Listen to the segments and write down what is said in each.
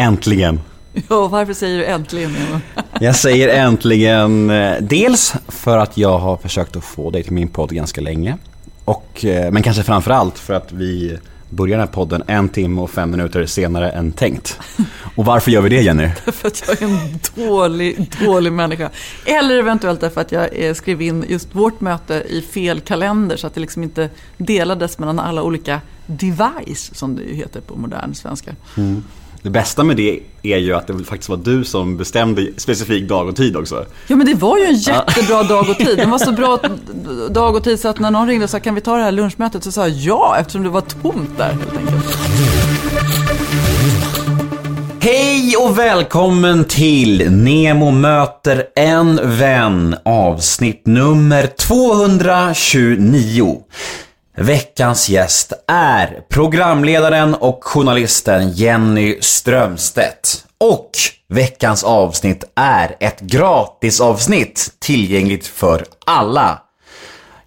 Äntligen. Ja, varför säger du äntligen? Jag säger äntligen, eh, dels för att jag har försökt att få dig till min podd ganska länge. Och, eh, men kanske framförallt för att vi börjar den här podden en timme och fem minuter senare än tänkt. Och varför gör vi det Jenny? För att jag är en dålig, dålig människa. Eller eventuellt därför att jag eh, skrev in just vårt möte i fel kalender så att det liksom inte delades mellan alla olika device, som det ju heter på modern svenska. Mm. Det bästa med det är ju att det faktiskt var du som bestämde specifik dag och tid också. Ja men det var ju en jättebra dag och tid. Den var så bra dag och tid så att när någon ringde och sa kan vi ta det här lunchmötet så sa jag ja eftersom det var tomt där helt enkelt. Hej och välkommen till Nemo möter en vän avsnitt nummer 229. Veckans gäst är programledaren och journalisten Jenny Strömstedt. Och veckans avsnitt är ett gratisavsnitt tillgängligt för alla.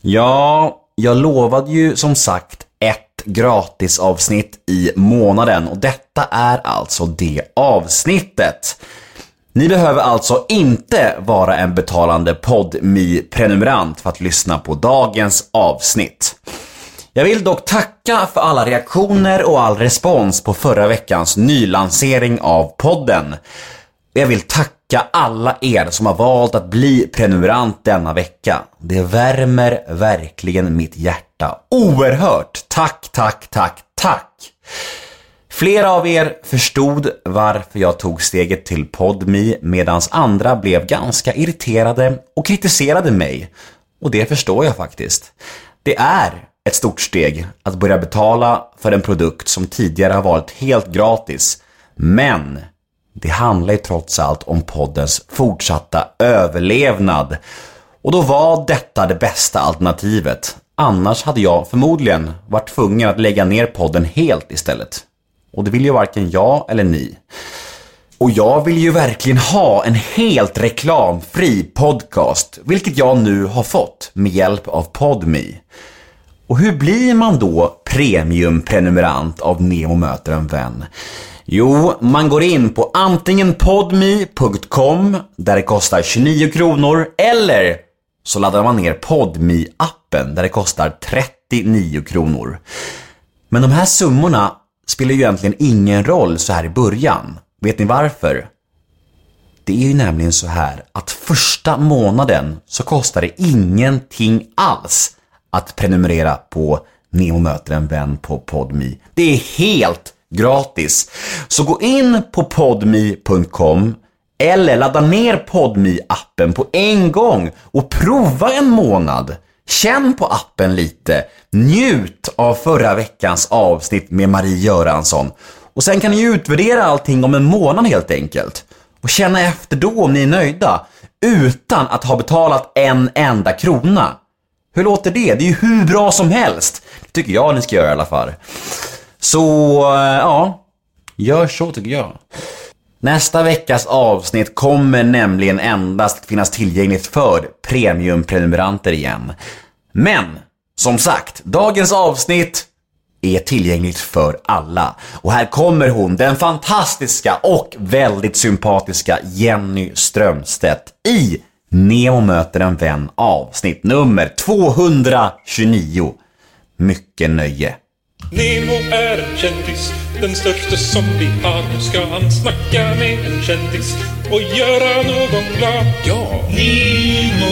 Ja, jag lovade ju som sagt ett gratisavsnitt i månaden och detta är alltså det avsnittet. Ni behöver alltså inte vara en betalande podmi prenumerant för att lyssna på dagens avsnitt. Jag vill dock tacka för alla reaktioner och all respons på förra veckans nylansering av podden. Jag vill tacka alla er som har valt att bli prenumerant denna vecka. Det värmer verkligen mitt hjärta oerhört. Tack, tack, tack, tack! Flera av er förstod varför jag tog steget till PodMe medan andra blev ganska irriterade och kritiserade mig. Och det förstår jag faktiskt. Det är ett stort steg att börja betala för en produkt som tidigare har varit helt gratis. Men det handlar ju trots allt om poddens fortsatta överlevnad. Och då var detta det bästa alternativet. Annars hade jag förmodligen varit tvungen att lägga ner podden helt istället. Och det vill ju varken jag eller ni. Och jag vill ju verkligen ha en helt reklamfri podcast, vilket jag nu har fått med hjälp av PodMe. Och hur blir man då premiumprenumerant av Nemo möter en vän? Jo, man går in på antingen podme.com där det kostar 29 kronor eller så laddar man ner podme appen där det kostar 39 kronor. Men de här summorna spelar ju egentligen ingen roll så här i början. Vet ni varför? Det är ju nämligen så här att första månaden så kostar det ingenting alls att prenumerera på Nemo möter en vän på PodMe. Det är helt gratis. Så gå in på podme.com eller ladda ner podme appen på en gång och prova en månad. Känn på appen lite. Njut av förra veckans avsnitt med Marie Göransson. Och sen kan ni utvärdera allting om en månad helt enkelt. Och känna efter då om ni är nöjda. Utan att ha betalat en enda krona. Hur låter det? Det är ju hur bra som helst. Det tycker jag ni ska göra i alla fall. Så, eh, ja. Gör så tycker jag. Nästa veckas avsnitt kommer nämligen endast finnas tillgängligt för premiumprenumeranter igen. Men, som sagt, dagens avsnitt är tillgängligt för alla. Och här kommer hon, den fantastiska och väldigt sympatiska Jenny Strömstedt i Nemo möter en vän avsnitt nummer 229. Mycket nöje. Nemo är en kändis, den största som vi har. Nu ska han snacka med en kändis och göra någon glad. Ja! Nemo,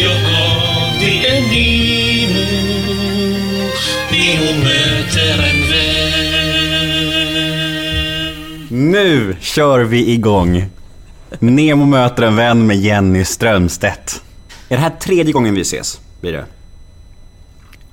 ja det är Nemo. Nemo möter en vän. Nu kör vi igång. Nemo möter en vän med Jenny Strömstedt. Är det här tredje gången vi ses? Blir det?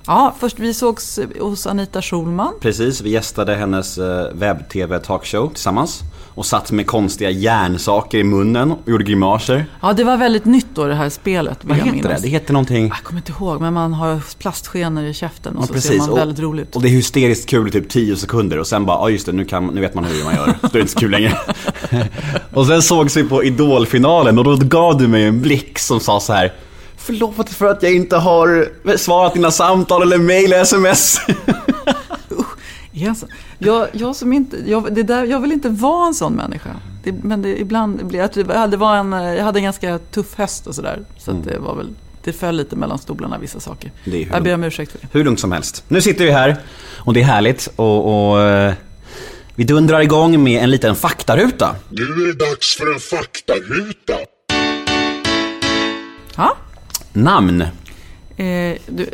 Ja, först vi sågs hos Anita Schulman. Precis, vi gästade hennes eh, webb-tv-talkshow tillsammans. Och satt med konstiga järnsaker i munnen och gjorde grimaser. Ja, det var väldigt nytt då det här spelet. Vad heter det? Det heter någonting... Jag kommer inte ihåg, men man har plastskenor i käften och ja, så precis. ser man och, väldigt roligt. Och det är hysteriskt kul i typ 10 sekunder och sen bara, ja just det, nu, kan, nu vet man hur man gör. Är det inte så kul längre. och sen sågs vi på Idolfinalen och då gav du mig en blick som sa så här Förlåt för att jag inte har svarat dina samtal eller mail eller sms. Yes. Jag, jag, som inte, jag, det där, jag vill inte vara en sån människa. Det, men det, ibland blir jag... Jag hade, var en, jag hade en ganska tuff höst och sådär. Så, Mm. att det var väl... Det föll lite mellan stolarna vissa saker. Det Jag ber om ursäkt för det. Hur lugnt som helst. Nu sitter vi här och det är härligt och, och eh, vi dundrar igång med en liten faktaruta. Nu är det dags för en faktaruta. Ja, Namn. Eh, du,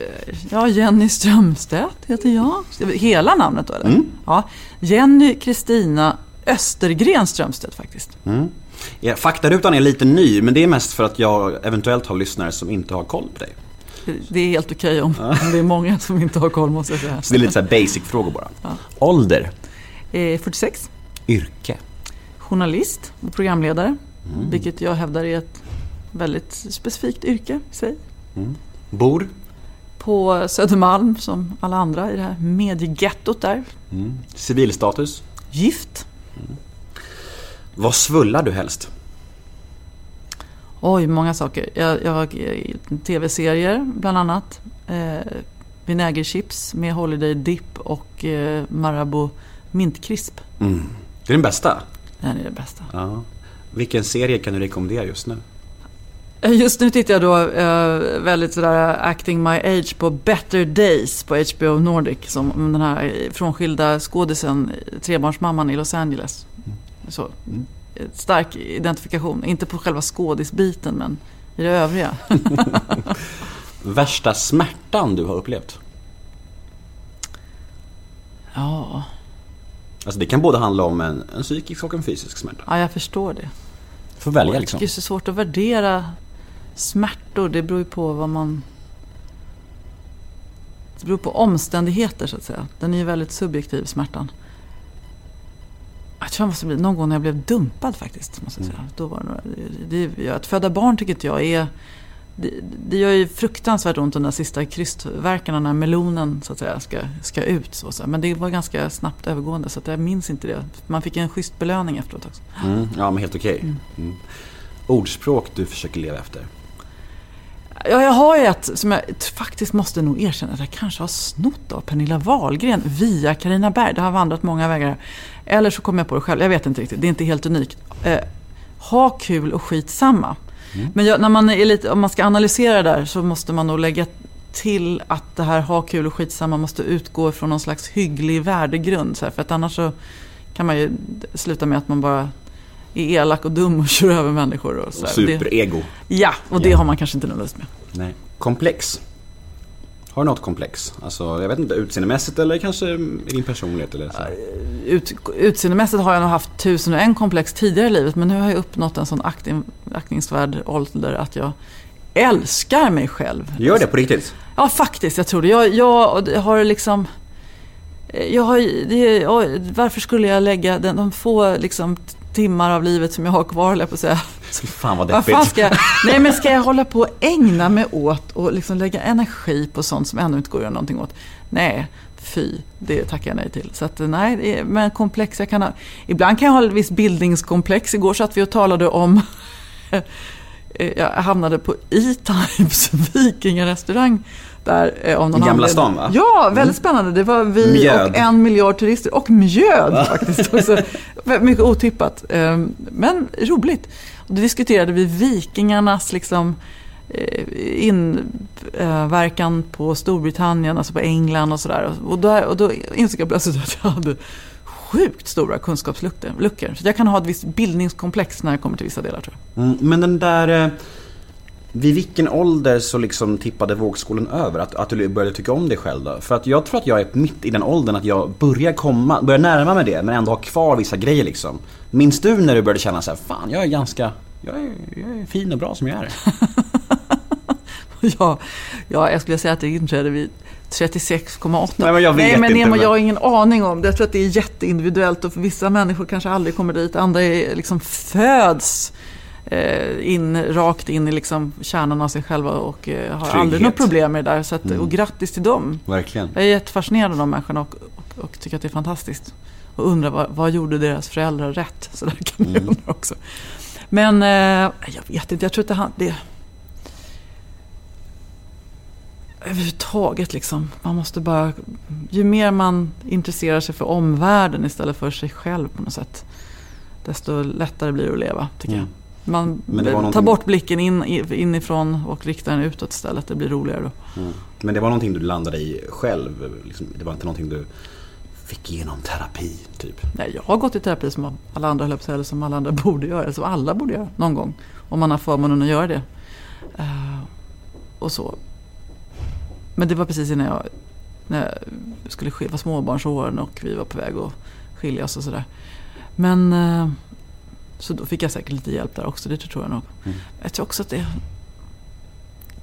ja Jenny Strömstedt heter jag. Hela namnet då eller? Mm. Ja, Jenny Kristina Östergren Strömstedt faktiskt. Ja, faktarutan är lite ny men det är mest för att jag eventuellt har lyssnare som inte har koll på dig. Det är helt okej om, om det är många som inte har koll måste jag säga. Så det är lite så basic-frågor bara. Ålder. Eh, 46. Yrke. journalist och programledare. Mm. Vilket jag hävdar är ett väldigt specifikt yrke i sig. Bor. På Södermalm som alla andra i det här mediegettot där. Civilstatus. Gift. Vad svullar du helst? Oj, många saker. Jag, jag tv-serier bland annat. Eh, vinägerchips med Holiday Dip och eh, Marabou mintkrisp. Mm. Det är den bästa. Den är det bästa. Ja. Vilken serie kan du rekommendera just nu? Eh, Just nu tittar jag då eh, väldigt sådär acting my age på Better Days på HBO Nordic. Som om den här frånskilda skådisen, eh, trebarnsmamman i Los Angeles. Så, eh, stark identifikation. Inte på själva skådisbiten men i det övriga. Värsta smärtan du har upplevt? Ja, Alltså det kan både handla om en, en psykisk och en fysisk smärta. ja jag förstår det. Får välja liksom. det är så svårt att värdera smärtor. Det beror ju på vad man... Det beror på omständigheter så att säga. Den är ju väldigt subjektiv smärtan. Jag tror jag måste bli någon gång när jag blev dumpad faktiskt. Måste jag säga. Då var det, några- det, det, att föda barn tycker inte jag är... Det, det gör ju fruktansvärt ont de där sista krystverkarna när melonen så att säga ska, ska ut. Så, så. Men det var ganska snabbt övergående så att jag minns inte det. Man fick en schysst belöning efteråt också. Mm, ja men helt okej. Mm. Ordspråk du försöker leva efter? Ja, jag har ju ett som jag faktiskt måste nog erkänna att jag kanske har snott av Pernilla Wahlgren via Carina Berg. Det har vandrat många vägar. Eller så kommer jag på det själv. Jag vet inte riktigt. Det är inte helt unikt. Eh, ha kul och skit samma. Men jag, när man är lite, om man ska analysera det där så måste man nog lägga till att det här ha kul och skitsamma måste utgå från någon slags hygglig värdegrund. Så här, för att annars så kan man ju sluta med att man bara är elak och dum och kör över människor. Och så Och här. Det- superego? Ja, och det Ja. har man kanske inte någon lust med. Nej. Komplex? Har du något komplex? Alltså, jag vet inte, utseendemässigt eller kanske i din personlighet eller så? Ut, utseendemässigt har jag nog haft tusen och en komplex tidigare i livet men nu har jag uppnått en sån akting, aktningsvärd ålder att jag älskar mig själv. Gör det på riktigt? Ja, faktiskt. Jag tror det. Jag, jag har liksom... Jag har, det, varför skulle jag lägga den, de få liksom, timmar av livet som jag har kvar, höll jag på att säga. Fan vad deppigt. ska jag, nej men ska jag hålla på och ägna mig åt och liksom lägga energi på sånt som ändå inte går att göra någonting åt? Nej, fy, det tackar jag nej till. Så att nej, men komplex, jag kan ha, ibland kan jag ha ett visst bildningskomplex. Igår satt vi och talade om jag hamnade på E-Times vikingarestaurang. Där, eh, av någon Gamla anledning. stan, va? Ja, väldigt spännande. Det var vi Mjöd. och en miljard turister. Och mjöd faktiskt också. Mycket otippat. Eh, Men roligt. Och då diskuterade vi vikingarnas liksom, eh, inverkan på Storbritannien, alltså på England och sådär. Och, där- och då insåg jag plötsligt att jag hade sjukt stora kunskapsluckor. luckor. Så jag kan ha ett visst bildningskomplex när jag kommer till vissa delar tror jag. Mm, men den där... Vid vilken ålder så liksom tippade vågskålen över? Att, att du började tycka om dig själv då? För att jag tror att jag är mitt i den åldern att jag börjar komma, börjar närma mig det men ändå har kvar vissa grejer liksom. Minns du när du började känna så här, fan jag är ganska, jag är, jag är fin och bra som jag är? Ja, ja, jag skulle säga att det inträdde vid 36,8. Nej, men jag vet Nej, men inte, men- jag har ingen aning om det. Jag tror att det är jätteindividuellt och för vissa människor kanske aldrig kommer dit. Andra är, liksom föds in, rakt in i liksom kärnan av sig själva och eh, har aldrig Trygghet. något problem med det där. Så att, Mm. Och grattis till dem. Verkligen. Jag är jättefascinerad av de människorna och, och, och tycker att det är fantastiskt. Och undrar vad, vad gjorde deras föräldrar rätt? Så där kan man Mm. undra också. Men eh, jag vet inte, jag tror att det, han- det överhuvudtaget liksom. Man måste bara, ju mer man intresserar sig för omvärlden istället för sig själv på något sätt. Desto lättare blir det att leva tycker Mm. jag. Man var tar någonting- bort blicken in, inifrån och riktar den utåt istället. Det blir roligare då. Mm. Men det var någonting du landade i själv? Liksom, det var inte någonting du fick genom terapi, typ? Nej, jag har gått i terapi som alla andra höll eller som alla andra borde göra. Eller som alla borde göra någon gång. Om man har förmånen att göra det. Eh, och så. Men det var precis innan jag, när jag skulle skilja, var småbarnsåren och vi var på väg att skilja oss och sådär. Men eh, så då fick jag säkert lite hjälp där också, det tror jag nog. Mm. Jag tror också att det,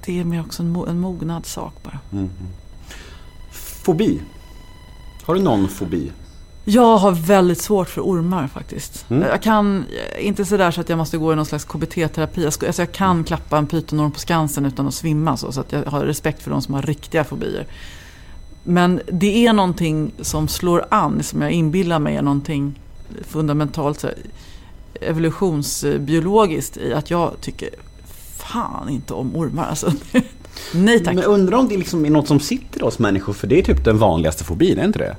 det är mer också en, en mognadssak bara. Mm. Fobi? Har du någon fobi? Jag har väldigt svårt för ormar faktiskt. Mm. Jag kan, inte sådär så att jag måste gå i någon slags KBT-terapi. Jag, alltså jag kan klappa en pytonorm på Skansen utan att svimma så, så att jag har respekt för de som har riktiga fobier. Men det är någonting som slår an, som jag inbillar mig är någonting fundamentalt så här, evolutionsbiologiskt i att jag tycker fan inte om ormar. Alltså, nej tack. Men undrar om det liksom är något som sitter hos människor? För det är typ den vanligaste fobin, är inte det?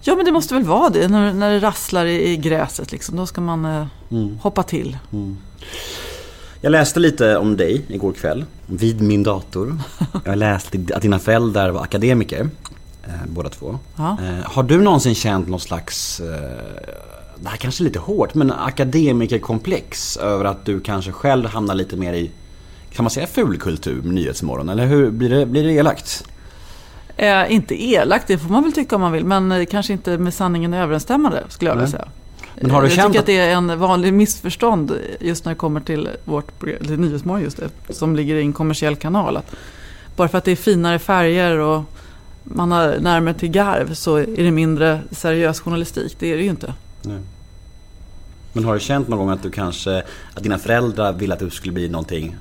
Ja men det måste väl vara det. När, när det rasslar i, i gräset liksom, då ska man eh, hoppa till. Jag läste lite om dig igår kväll, vid min dator. Jag läste att dina föräldrar var akademiker, eh, båda två. Ja. Eh, har du någonsin känt någon slags, eh, det här kanske är lite hårt, men akademikerkomplex över att du kanske själv hamnar lite mer i, kan man säga fulkultur med Nyhetsmorgon? Eller hur, blir det, blir det elakt? Eh, inte elakt, det får man väl tycka om man vill. Men kanske inte med sanningen överensstämmande skulle jag vilja säga. Men har du jag känt tycker att- att det är en vanlig missförstånd just när det kommer till vårt eller Nyhetsmorgon just det, som ligger i en kommersiell kanal. Att bara för att det är finare färger och man har närmare till garv så är det mindre seriös journalistik. Det är det ju inte. Nej. Men har du känt någon gång att du kanske, att dina föräldrar ville att du skulle bli någonting,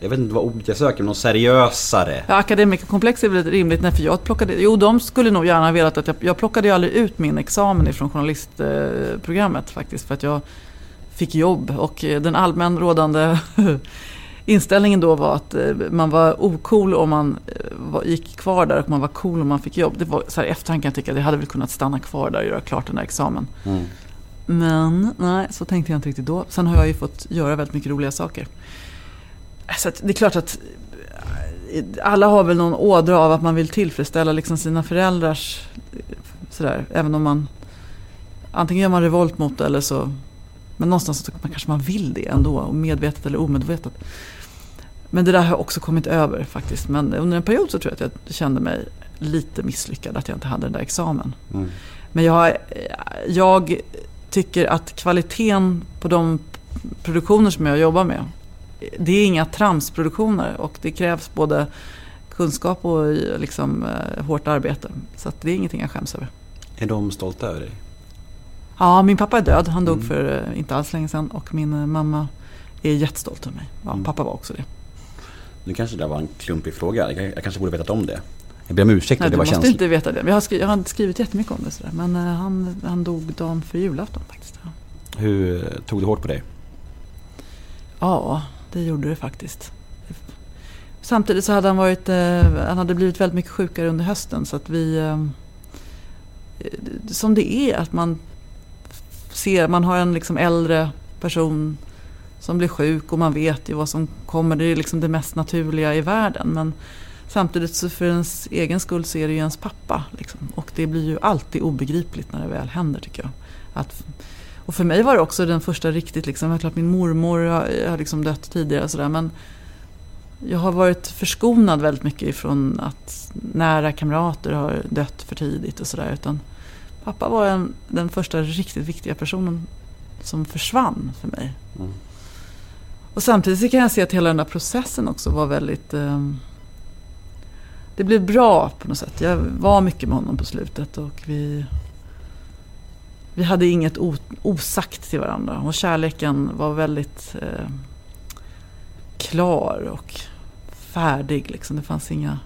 jag vet inte vad ordet jag söker, men något seriösare? Ja, akademikerkomplex är väl rimligt. Nej, för jag plockade, jo, de skulle nog gärna ha velat att jag, jag plockade ju aldrig ut min examen ifrån journalistprogrammet eh, faktiskt. För att jag fick jobb och eh, den allmän rådande inställningen då var att eh, man var ocool om man eh, gick kvar där och man var cool om man fick jobb. Det var så här efterhand kan jag tycka att jag hade väl kunnat stanna kvar där och göra klart den där examen. Mm. Men nej, så tänkte jag inte riktigt då. Sen har jag ju fått göra väldigt mycket roliga saker. Så det är klart att eh, alla har väl någon ådra av att man vill tillfredsställa liksom sina föräldrars sådär, även om man antingen gör man revolt mot det eller så men någonstans så man kanske man vill det ändå, medvetet eller omedvetet. Men det där har jag också kommit över faktiskt. Men under en period så tror jag att jag kände mig lite misslyckad att jag inte hade den där examen. Mm. Men jag, jag tycker att kvaliteten på de produktioner som jag jobbar med, det är inga tramsproduktioner och det krävs både kunskap och liksom, eh, hårt arbete. Så det är ingenting jag skäms över. Är de stolta över dig? Ja, min pappa är död. Han dog Mm. för eh, inte alls länge sedan och min eh, mamma är jättestolt över mig. Ja, Mm. Pappa var också det. Nu kanske det där var en klumpig fråga. Jag, kanske borde vetat om det. Jag ber om ursäkt Nej, det du var måste känsligt. inte veta det. Jag har, skrivit, jag har skrivit jättemycket om det. Sådär. Men eh, han, han dog dagen för julafton faktiskt. Ja. Hur tog det hårt på dig? Ja, det gjorde det faktiskt. Samtidigt så hade han varit, han hade blivit väldigt mycket sjukare under hösten så att vi, som det är att man ser, man har en liksom äldre person som blir sjuk och man vet ju vad som kommer, det är liksom det mest naturliga i världen. Men samtidigt så för ens egen skull så är det ju ens pappa. Liksom. Och det blir ju alltid obegripligt när det väl händer tycker jag. Att och för mig var det också den första riktigt, liksom, det är klart min mormor har, har liksom dött tidigare och sådär men jag har varit förskonad väldigt mycket ifrån att nära kamrater har dött för tidigt och sådär. Utan pappa var en, den första riktigt viktiga personen som försvann för mig. Mm. Och samtidigt kan jag se att hela den där processen också var väldigt... Eh, det blev bra på något sätt. Jag var mycket med honom på slutet och vi... Vi hade inget o, osagt till varandra och kärleken var väldigt eh, klar och färdig. Liksom. Det fanns inga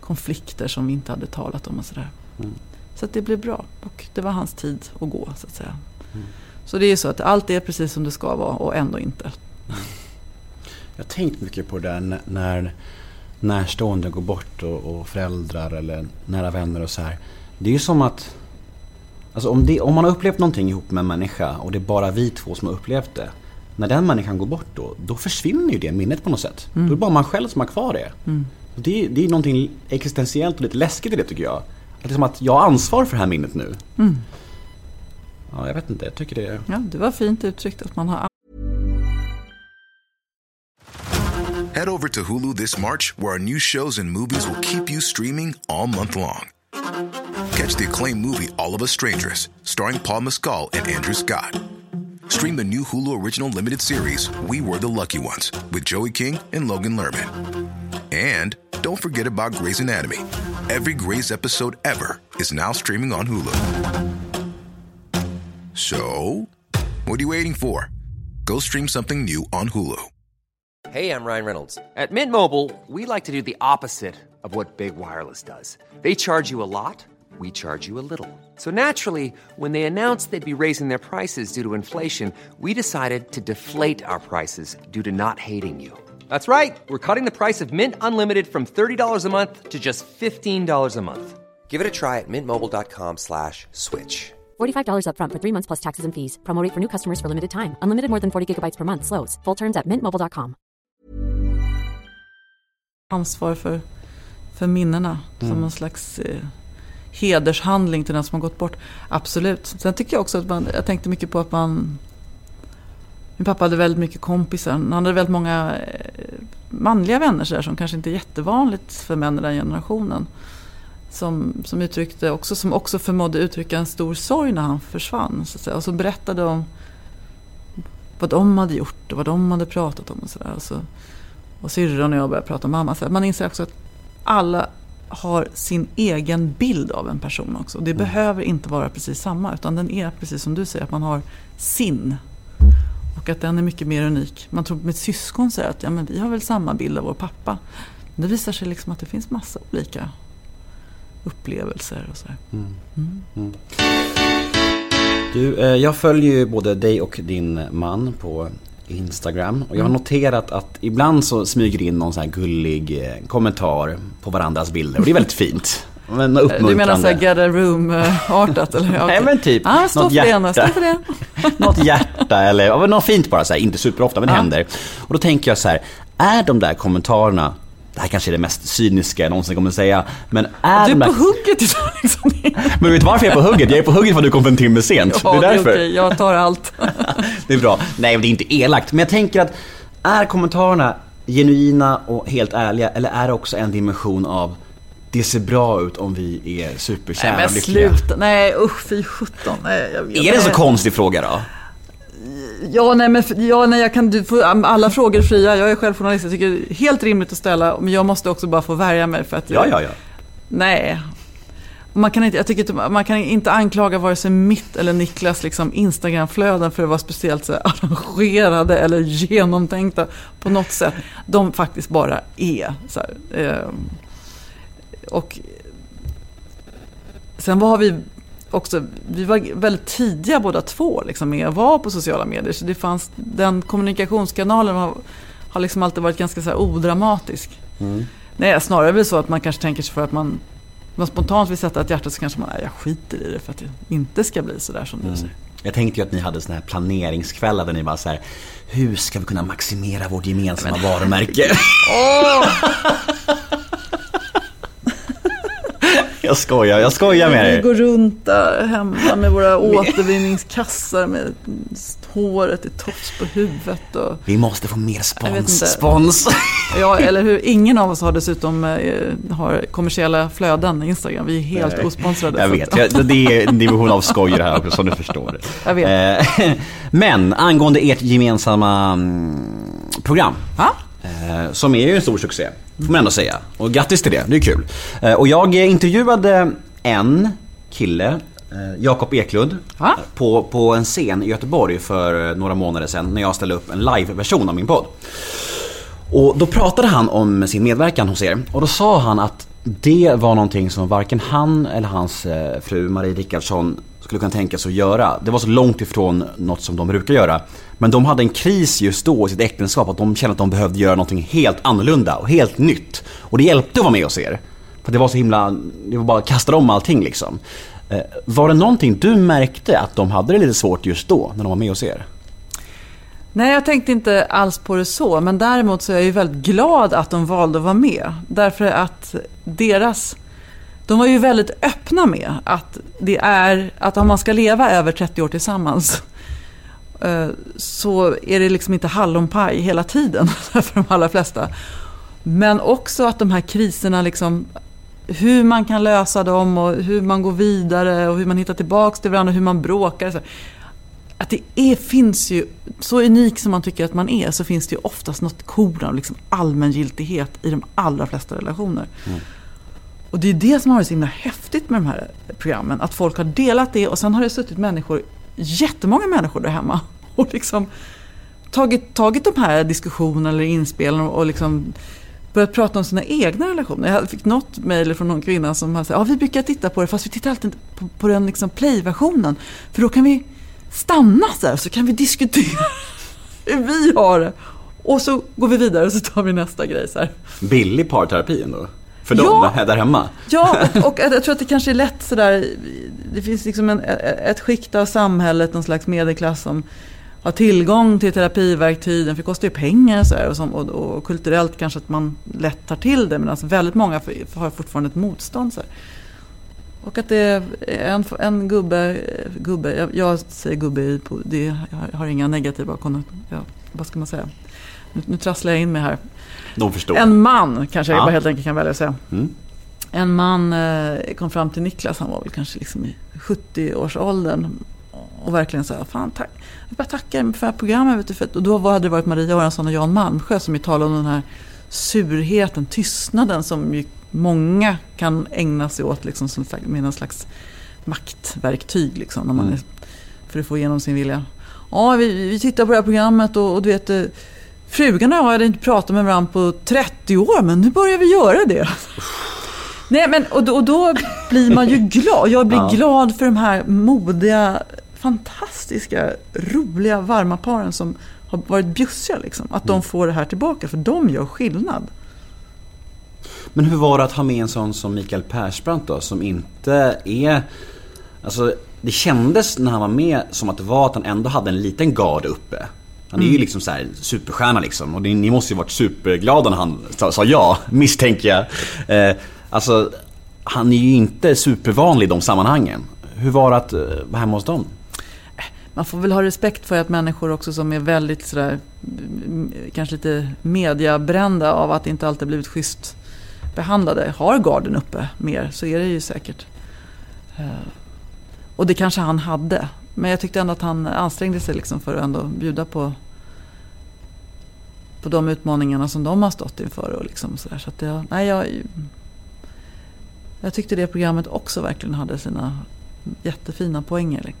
konflikter som vi inte hade talat om och sådär. Mm. Så att det blev bra och det var hans tid att gå så att säga. Mm. Så det är ju så att allt är precis som det ska vara och ändå inte. Jag har tänkt mycket på det där när, närstående går bort och, och föräldrar eller nära vänner och så här. Det är ju som att... Alltså om, det, om man har upplevt någonting ihop med en människa och det är bara vi två som har upplevt det. När den människan går bort då, då försvinner ju det minnet på något sätt. Då är det bara man själv som har kvar det. Och det, det är någonting existentiellt och lite läskigt i det tycker jag. Att det är som att jag har ansvar för det här minnet nu. Ja, jag vet inte, jag tycker det... Ja, det var fint uttryckt att man har Head over to Hulu this March, where our new shows and movies will keep you streaming all month long. Catch the acclaimed movie All of Us Strangers, starring Paul Mescal and Andrew Scott. Stream the new Hulu original limited series We Were the Lucky Ones with Joey King and Logan Lerman. And don't forget about Grey's Anatomy. Every Grey's episode ever is now streaming on Hulu. So, what are you waiting for? Go stream something new on Hulu. Hey, I'm Ryan Reynolds. At Mint Mobile, we like to do the opposite of what Big Wireless does. They charge you a lot, we charge you a little. So naturally, when they announced they'd be raising their prices due to inflation, we decided to deflate our prices due to not hating you. That's right. We're cutting the price of Mint Unlimited from $30 a month to just $15 a month. Give it a try at mintmobile.com slash switch. $45 upfront for three months plus taxes and fees. Promo rate for new customers for limited time. Unlimited more than 40 gigabytes per month. Slows. Full terms at mintmobile.com. ansvar för, för minnena. Som någon slags eh, hedershandling till den som har gått bort. Absolut. Sen tycker jag också att man, jag tänkte mycket på att man... Min pappa hade väldigt mycket kompisar. Han hade väldigt många eh, manliga vänner så där, som kanske inte är jättevanligt för män i den generationen. Som, som, uttryckte också, som också förmådde uttrycka en stor sorg när han försvann. Så. Och som berättade om vad de hade gjort och vad de hade pratat om. Och, så där. Och, så, och syrran och jag började prata om mamma. Så man inser också att alla har sin egen bild av en person också. Det behöver inte vara precis samma, utan den är precis som du säger, att man har sin. Och att den är mycket mer unik. Man tror med syskon säger att ja, men vi har väl samma bild av vår pappa. Men det visar sig liksom att det finns massa olika upplevelser och så här. Du, eh, jag följer ju både dig och din man på Instagram. Och jag har noterat att ibland så smyger in någon sån här gullig eh, kommentar på varandras bilder. Och det är väldigt fint. Men Du menar uppmuntrande. så här get a room-artat? Eller? Ja, Nej men typ Ja, stå något för det, hjärta. Stå för det. något hjärta eller men något fint bara så här, inte superofta men det Ja. händer. Och då tänker jag så här, är de där kommentarerna, det här kanske är det mest cyniska jag någonsin kommer att säga, men är Du är där... på hugget idag liksom. Men vet du varför jag är på hugget? Jag är på hugget för att du kom för en timme sent. Ja, det är därför. okej. Jag tar allt. Det är bra. Nej, det är inte elakt. Men jag tänker att är kommentarerna genuina och helt ärliga eller är det också en dimension av det ser bra ut om vi är superkära Nej men och lyckliga? sluta. Nej usch fy sjutton. Nej, jag. Är det en så konstig fråga då? Ja, nej, men, ja, nej, jag kan, du får alla frågor fria. Jag är själv journalist. Jag tycker det är helt rimligt att ställa. Men jag måste också bara få värja mig för att jag, Ja, ja, ja. Nej. Man kan, inte, jag tycker inte, man kan inte anklaga vare sig mitt eller Niklas liksom Instagramflöden för att vara speciellt så arrangerade eller genomtänkta på något sätt. De faktiskt bara är. Så här, ehm, och sen var vi också, vi var väldigt tidiga båda två liksom, med att vara på sociala medier. Så det fanns, den kommunikationskanalen har, har liksom alltid varit ganska så odramatisk. Nej, snarare väl så att man kanske tänker sig för att man, man spontant vill sätta ett hjärta så kanske man, nej jag skiter i det för att det inte ska bli sådär som du säger. Jag tänkte ju att ni hade såna här planeringskvällar där ni bara så här, hur ska vi kunna maximera vårt gemensamma varumärke? jag skojar, jag skojar med Vi er. går runt där hemma med våra återvinningskassar med håret i tofs på huvudet. Och, Vi måste få mer spons. Spons! ja, eller hur? Ingen av oss har dessutom eh, har kommersiella flöden i Instagram. Vi är helt Nej. osponsrade. Jag vet, jag, det är en division av skoj det här också som du förstår. Jag vet. Eh, Men angående ert gemensamma mm, program. Ja? Eh, Som är ju en stor succé, får man ändå säga. Och grattis till det, det är kul. Eh, Och jag intervjuade en kille, eh, Jakob Eklund, på, på en scen i Göteborg för eh, några månader sedan när jag ställde upp en live-version av min podd. Och då pratade han om sin medverkan hos er och då sa han att det var någonting som varken han eller hans fru Marie Rickardsson skulle kunna tänka sig att göra. Det var så långt ifrån något som de brukar göra. Men de hade en kris just då i sitt äktenskap, att de kände att de behövde göra någonting helt annorlunda och helt nytt. Och det hjälpte att vara med hos er. För det var så himla, det var bara att kasta om allting liksom. Eh, var det någonting du märkte att de hade det lite svårt just då, när de var med hos er? Nej, jag tänkte inte alls på det så. Men däremot så är jag ju väldigt glad att de valde att vara med. Därför att deras... De var ju väldigt öppna med att det är att om man ska leva över 30 år tillsammans så är det liksom inte hallonpaj hela tiden för de allra flesta. Men också att de här kriserna, liksom, hur man kan lösa dem och hur man går vidare och hur man hittar tillbaka till varandra och hur man bråkar. Att det är, finns ju, så unik som man tycker att man är, så finns det ju oftast något korn av liksom allmängiltighet i de allra flesta relationer. Och det är det som har varit så himla häftigt med de här programmen. Att folk har delat det och sen har det suttit människor, jättemånga människor där hemma och liksom tagit, tagit de här diskussionerna eller inspelen och, och liksom börjat prata om sina egna relationer. Jag fick något mejl från någon kvinna som sa ja vi brukar titta på det fast vi tittar alltid på, på den liksom play-versionen. För då kan vi stanna så här så kan vi diskutera hur vi har det. Och så går vi vidare och så tar vi nästa grej så här. Billig parterapi ändå? För Ja. dem där- där hemma? Ja, och, och jag tror att det kanske är lätt sådär. Det finns liksom en, ett skikt av samhället, någon slags medelklass som har tillgång till terapiverktygen. För det kostar ju pengar så här, och, som, och, och kulturellt kanske att man lätt tar till det. Men alltså väldigt många har fortfarande ett motstånd. Så här. Och att det är en, en gubbe, gubbe jag, jag säger gubbe, det, jag har inga negativa konnotationer. Ja, vad ska man säga? Nu, nu trasslar jag in mig här. De förstår. En man kanske jag Ja. bara helt enkelt kan välja att säga. Mm. En man eh, kom fram till Niklas, han var väl kanske liksom i 70-årsåldern. Och verkligen sa, fan tack. Jag bara tackar för det här programmet. Vet du, för, att- och då hade det varit Maria Göransson och Jan Malmsjö som ju talade om den här surheten, tystnaden som ju många kan ägna sig åt liksom, som med någon slags maktverktyg. Liksom, när man Mm. är, för att få igenom sin vilja. Ja, vi, vi tittar på det här programmet och, och du vet eh, Frugan och jag hade inte pratat med varandra på 30 år, men nu börjar vi göra det. Nej, men och då, och då blir man ju glad. Jag blir Ja. glad för de här modiga, fantastiska, roliga, varma paren som har varit bjussiga. Liksom. Att de får det här tillbaka, för de gör skillnad. Men hur var det att ha med en sån som Mikael Persbrandt då, som inte är... Alltså, det kändes när han var med som att det var att han ändå hade en liten gard uppe. Han är ju liksom så här superstjärna liksom. Och ni måste ju varit superglada när han sa, ja, misstänker jag. Eh, alltså, han är ju inte supervanlig i de sammanhangen. Hur var det att eh, vara hemma hos dem? Man får väl ha respekt för att människor också som är väldigt sådär, mm, kanske lite mediabrända av att inte alltid blivit schysst behandlade, har garden uppe mer, så är det ju säkert. Eh, Och det kanske han hade. Men jag tyckte ändå att han ansträngde sig liksom för att ändå bjuda på, på de utmaningarna som de har stått inför. Och liksom så där. Så att jag, nej, jag, jag tyckte det programmet också verkligen hade sina jättefina poänger.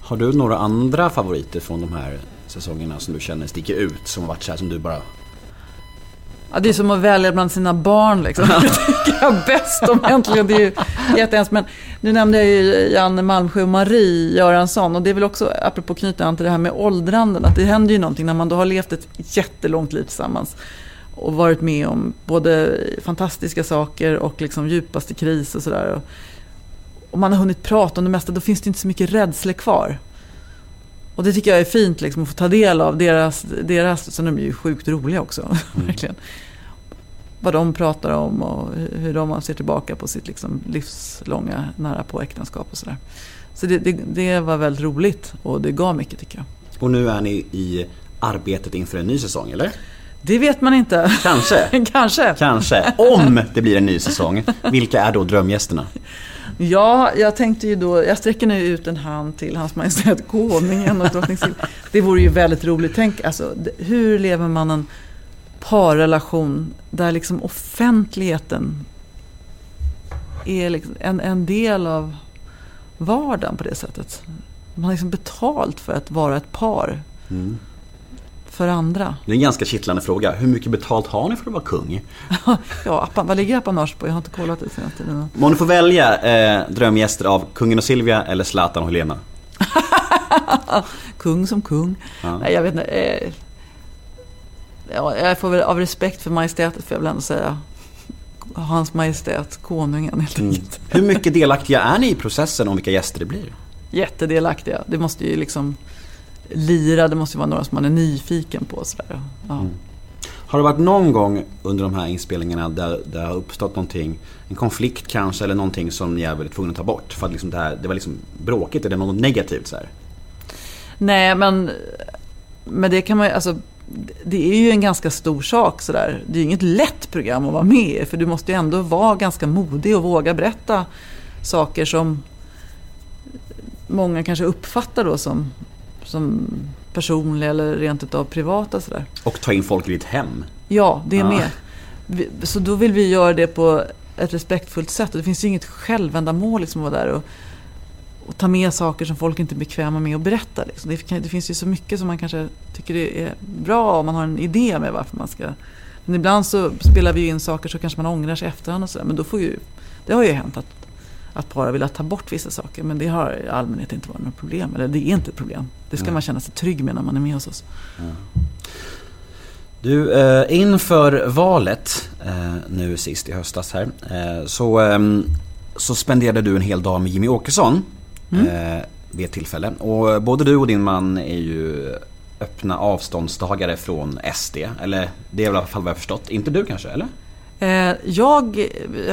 Har du några andra favoriter från de här säsongerna som du känner sticker ut? Som har varit så här som du bara... Ja, det är som att välja bland sina barn liksom. Det tycker jag bäst om äntligen. Det är ju jättehemskt. Men nu nämnde jag ju Janne Malmsjö och Marie Göransson. Och det är väl också, apropå knyta an till det här med åldranden, att det händer ju någonting när man då har levt ett jättelångt liv tillsammans. Och varit med om både fantastiska saker och liksom djupaste kris och sådär. Och man har hunnit prata om det mesta, då finns det inte så mycket rädsla kvar. Och det tycker jag är fint liksom, att få ta del av deras, deras sen är de ju sjukt roliga också, verkligen. Vad de pratar om och hur- hur de ser tillbaka på sitt liksom, livslånga nära på äktenskap och sådär. Så det, det, det var väldigt roligt och det gav mycket tycker jag. Och nu är ni i arbetet inför en ny säsong, eller? Det vet man inte. Kanske. Kanske. Kanske. Om det blir en ny säsong, vilka är då drömgästerna? Ja, jag tänkte ju då, jag sträcker nu ut en hand till Hans Majestät Konungen och drottning Silvia. Det vore ju väldigt roligt. Tänk, alltså, hur lever man en parrelation där liksom offentligheten är liksom en, en del av vardagen på det sättet. Man har liksom betalt för att vara ett par. För andra. Det är en ganska kittlande fråga. Hur mycket betalt har ni för att vara kung? ja, appa, vad ligger apanage på? Jag har inte kollat det senaste tiden. Om du får välja eh, drömgäster av kungen och Silvia eller Zlatan och Helena? kung som kung. Ja. Nej, jag vet inte. Eh, ja, jag får väl av respekt för majestätet får jag väl ändå säga Hans Majestät Konungen helt Mm. enkelt. Hur mycket delaktiga är ni i processen om vilka gäster det blir? Jättedelaktiga. Det måste ju liksom lira, det måste vara några som man är nyfiken på. Sådär. Ja. Mm. Har det varit någon gång under de här inspelningarna där det har uppstått någonting, en konflikt kanske eller någonting som ni är väldigt tvungna att ta bort? För att liksom det, här, det var liksom bråkigt, det något negativt så här? Nej, men, men det kan man ju, alltså, det är ju en ganska stor sak sådär. Det är ju inget lätt program att vara med i, för du måste ju ändå vara ganska modig och våga berätta saker som många kanske uppfattar då som, som personliga eller rent utav privata sådär. Och ta in folk i ditt hem? Ja, det är Ja. med. Vi- Så då vill vi göra det på ett respektfullt sätt. Och det finns ju inget självändamål liksom att vara där och, och ta med saker som folk inte är bekväma med att berätta. Liksom. Det, kan, det finns ju så mycket som man kanske tycker det är bra om man har en idé med varför man ska... Men ibland så spelar vi in saker så kanske man ångrar sig efterhand och sådär. Men då får ju... Det har ju hänt att, att har velat ta bort vissa saker. Men det har i allmänhet inte varit något problem. Eller det är inte ett problem. Det ska man känna sig trygg med när man är med hos oss. Du, eh, inför valet eh, nu sist i höstas här eh, så, ehm, så spenderade du en hel dag med Jimmy Åkesson eh, vid ett tillfälle. Och både du och din man är ju öppna avståndstagare från SD. Eller det är väl i alla fall vad jag förstått. Inte du kanske, eller? Eh, Jag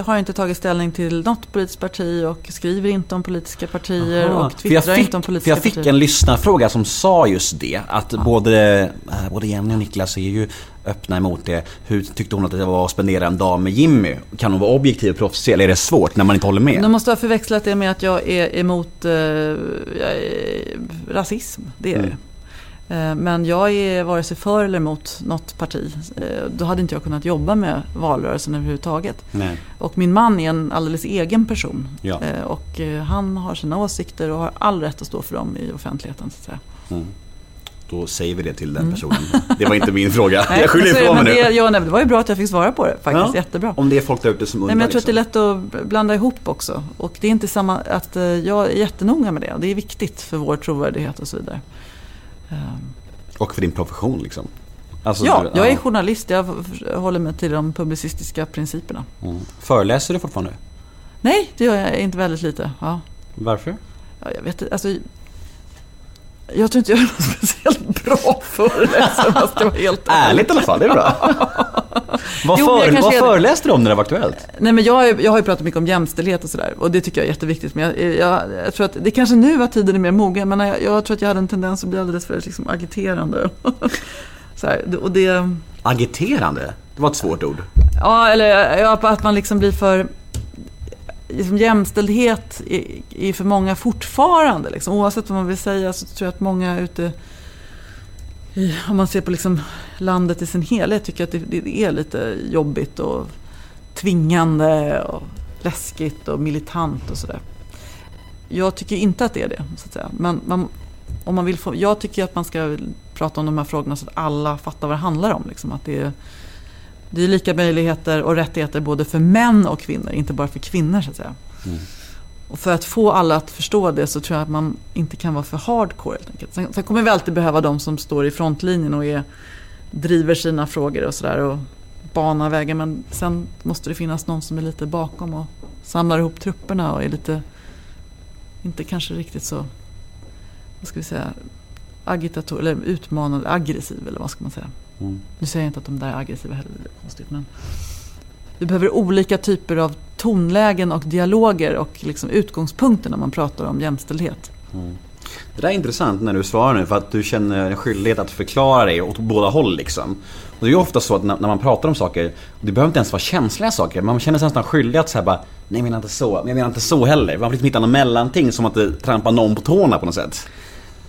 har inte tagit ställning till något politiskt parti och skriver inte om politiska partier Aha. och twittrar fick, inte om för politiska jag fick partier. en lyssnarfråga som sa just det. Att både, eh, både Jenny och Niklas är ju öppna emot det. Hur tyckte hon att det var att spendera en dag med Jimmy? Kan hon vara objektiv och proffsig eller är det svårt när man inte håller med? De måste ha förväxlat det med att jag är emot eh, jag är, rasism. Det är. Mm. Eh, Men jag är vare sig för eller emot något parti. Eh, Då hade inte jag kunnat jobba med valrörelsen överhuvudtaget. Nej. Och min man är en alldeles egen person. Ja. Eh, Och han har sina åsikter och har all rätt att stå för dem i offentligheten. Så att säga. Då säger vi det till den personen. Det var inte min fråga. Mm. Nej, jag skyller så är det, ifrån mig nu. det, ja, nej, det var ju bra att jag fick svara på det faktiskt. Ja. Jättebra. Om det är folk där ute som undrar. Nej, men jag tror att det är liksom. lätt att blanda ihop också. Och det är inte samma att jag är jättenoga med det. Det är viktigt för vår trovärdighet och så vidare. Ehm, Och för din profession liksom. Alltså, Ja, du- jag är journalist. Jag håller mig till de publicistiska principerna. Mm. Föreläser du fortfarande? Nej, det gör jag inte väldigt lite. Ja. Varför? Ja, jag vet inte, alltså, Jag tror inte jag är någon speciellt bra föreläsare om jag ska vara helt Ärligt i alla fall, det är bra. vad, Jo, för, vad föreläste du om när det var aktuellt? Nej, men jag, har ju- jag har ju pratat mycket om jämställdhet och sådär. Och det tycker jag är jätteviktigt. Men jag, jag, jag tror att det är kanske nu att tiden är mer mogen. Men jag, jag tror att jag hade en tendens att bli alldeles för liksom, agiterande. så här, och det... Agiterande? Det var ett svårt ord. Ja, eller ja, att man liksom blir för... Liksom, jämställdhet är, är för många fortfarande. Liksom. Oavsett vad man vill säga så tror jag att många ute om man ser på liksom landet i sin helhet tycker jag att det, det är lite jobbigt och tvingande och läskigt och militant och sådär. Jag tycker inte att det är det. Så att säga. Men man, om man vill få, jag tycker att man ska prata om de här frågorna så att alla fattar vad det handlar om. Liksom. Att det är, det är lika möjligheter och rättigheter både för män och kvinnor, inte bara för kvinnor så att säga. Mm. Och för att få alla att förstå det så tror jag att man inte kan vara för hardcore helt enkelt. Sen, sen kommer vi alltid behöva de som står i frontlinjen och är, driver sina frågor och sådär och banar vägen. Men sen måste det finnas någon som är lite bakom och samlar ihop trupperna och är lite, inte kanske riktigt så, vad ska vi säga, agitator, eller utmanande, aggressiv eller vad ska man säga. Nu säger jag inte att de där är aggressiva heller, det är konstigt. Men vi behöver olika typer av tonlägen och dialoger och liksom utgångspunkter när man pratar om jämställdhet. Det där är intressant när du svarar nu för att du känner en skyldighet att förklara dig åt båda håll liksom. Och det är ju ofta så att när, man pratar om saker, det behöver inte ens vara känsliga saker, man känner sig nästan skyldig att säga bara Nej jag menar inte så, men jag menar inte så heller. Man vill liksom hitta något mellanting som att det trampar någon på tårna på något sätt.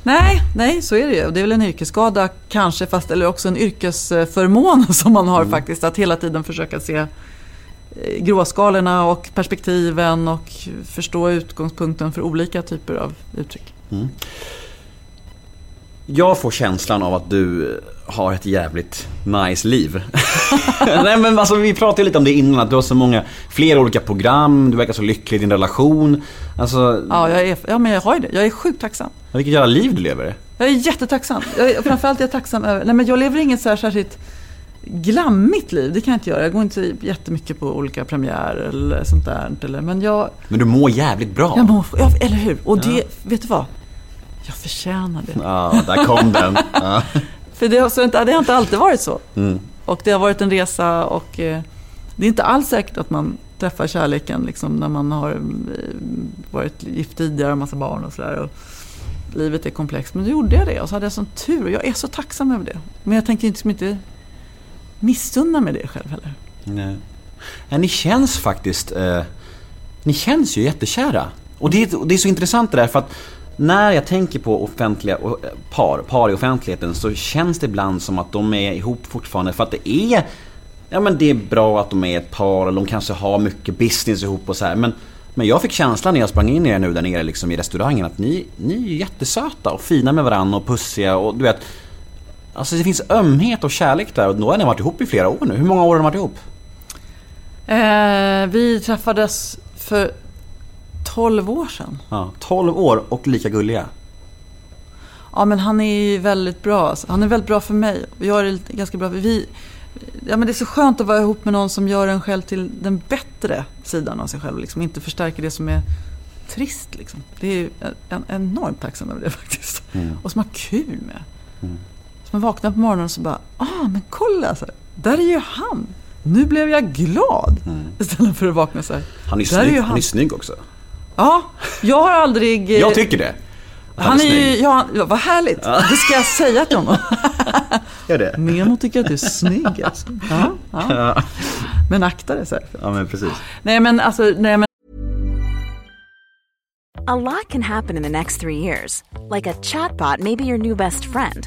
Nej, nej, så är det ju. Det är väl en yrkesskada kanske, fast eller också en yrkesförmån som man har faktiskt. Att hela tiden försöka se gråskalorna och perspektiven och förstå utgångspunkten för olika typer av uttryck. Jag får känslan av att du har ett jävligt nice liv. Nej men alltså vi pratade lite om det innan, att du har så många, flera olika program, du verkar så lycklig i din relation. Alltså, Ja, jag är, ja men jag har ju det. Jag är sjukt tacksam. vilket jävla liv du lever. Jag är jättetacksam. Jag är, framförallt är jag tacksam över... Nej, men jag lever inget så här särskilt glammigt liv. Det kan jag inte göra. Jag går inte jättemycket på olika premiärer eller sånt där. Eller, men jag... Men du mår jävligt bra. jag mår, ja, eller hur? Och det, vet du vad? Jag förtjänar det. Ja, där kom den. Ja. För det har, så inte, det har inte alltid varit så. Mm. Och det har varit en resa och eh, det är inte alls säkert att man träffar kärleken liksom, när man har eh, varit gift tidigare och massa barn och sådär. Livet är komplext. Men då gjorde jag det och så hade jag sån tur och jag är så tacksam över det. Men jag tänker inte, inte missunna mig det själv heller. Nej. Ja, ni känns faktiskt, eh, ni känns ju jättekära. Och det, är- och det är så intressant det där för att när jag tänker på offentliga eh, par, par i offentligheten så känns det ibland som att de är ihop fortfarande för att det är Ja men det är bra att de är ett par och de kanske har mycket business ihop och så här. Men, men jag fick känslan när jag sprang in i er nu där nere liksom i restaurangen att ni, ni är jättesöta och fina med varandra och pussiga och du vet Alltså det finns ömhet och kärlek där och då har ni varit ihop i flera år nu. Hur många år har ni varit ihop? Eh, vi träffades för 12 år sedan. Ja, 12 år och lika gulliga. Ja, men han är ju väldigt bra. alltså. Han är väldigt bra för mig. Jag är ganska bra för vi... Ja, men det är så skönt att vara ihop med någon som gör en själv till den bättre sidan av sig själv. Liksom. Inte förstärker det som är trist. Liksom. Det är en, enormt tacksam över det faktiskt. Och som har kul med. Så man vaknar på morgonen och så bara, ah men kolla, så här, där är ju han. Nu blev jag glad. Istället för att vakna så här. Han är där är snygg, ju han är snygg också. Ja, jag har aldrig... eh, Jag tycker det. han är ju, snygg. ja, ja, vad härligt. Det ska jag säga till honom. Gör det? Nemo tycker att du är snygg alltså. Ja, ja. Men akta dig så här. Ja men precis. Nej men alltså, nej men A lot can happen in the next three years. Like a chatbot may be your new best friend.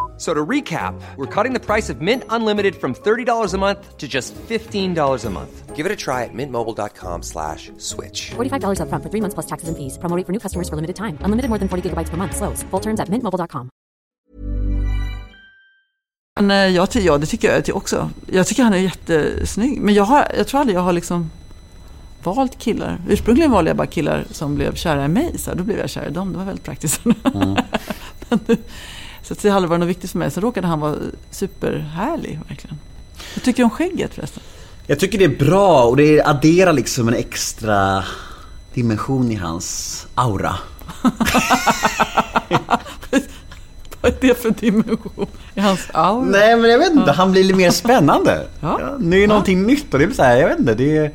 So to recap, we're cutting the price of Mint Unlimited from $30 a month to just $15 a month. Give it a try at mintmobile.com slash switch. $45 upfront for three months plus taxes and fees. Promo rate for new customers for limited time. Unlimited more than 40 gigabytes per month. Slows. Full terms at mintmobile.com. Eh, ty- ja, det tycker jag också. Jag tycker han är jättesnygg. Men jag, har, jag tror aldrig jag har liksom valt killar. Ursprungligen valde jag bara killar som blev kära i mig. Så då blev jag kär i dem. Det var väldigt praktiskt. Men, nu- så har aldrig varit något viktigt för mig. Så råkade han vara superhärlig verkligen. Jag tycker om skägget förresten. Jag tycker det är bra och det adderar liksom en extra dimension i hans aura. Vad är det för dimension i hans aura? Nej men jag vet inte, han blir lite mer spännande. Ja. Ja, nu är det någonting nytt och det är så här, jag vet inte, det är...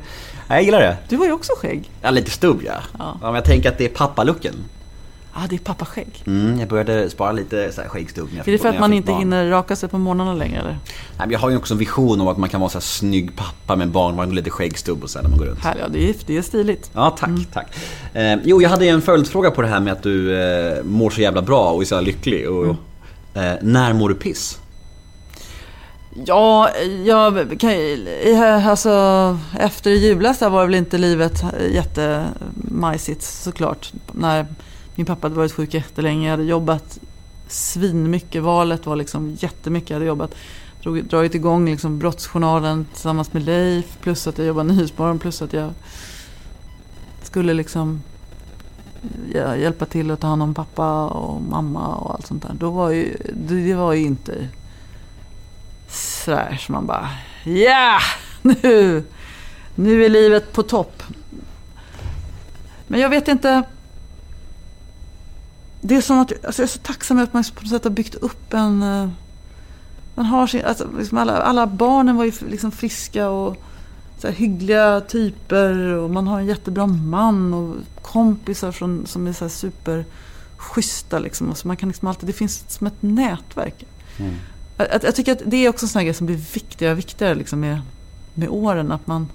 Ja, jag gillar det. Du har ju också skägg. Ja, lite stubb ja. ja. men jag tänker att det är pappalucken. Ja, ah, det är pappaskägg. Mm, jag började spara lite så här skäggstubb Är det för att man inte barn. hinner raka sig på morgnarna längre eller? Nej, men jag har ju också en vision om att man kan vara så här snygg pappa med barn, man har lite skäggstubb och så här när man går runt. Härligt, ja, det är, det är stiligt. Ja, tack, tack. Eh, jo, jag hade en följdfråga på det här med att du eh, mår så jävla bra och är så jävla lycklig. Och, eh, när mår du piss? Ja, jag kan, alltså, efter i julas där var väl inte livet jättemajsigt såklart. När min pappa hade varit sjuk jättelänge, jag hade jobbat svinmycket. Valet var liksom jättemycket jag hade jobbat. Drog, dragit igång liksom brottsjournalen tillsammans med Leif. Plus att jag jobbade Nyhetsmorgon. Plus att jag skulle liksom hjälpa till att ta hand om pappa och mamma och allt sånt där. Då var ju, det, det var ju inte sådär som man bara ja, nu, nu är livet på topp. Men jag vet inte. Det är som att alltså jag är så tacksam att man på något sätt har byggt upp en, eh, man har sin, alltså, liksom alla, alla barnen var ju liksom friska och så här, hyggliga typer och man har en jättebra man och kompisar från, som är så här super schyssta liksom. Och så man kan liksom alltid, det finns som ett nätverk. Mm. Jag, jag tycker att det är också en sån här grej som blir viktigare och viktigare liksom med, med åren. Att man,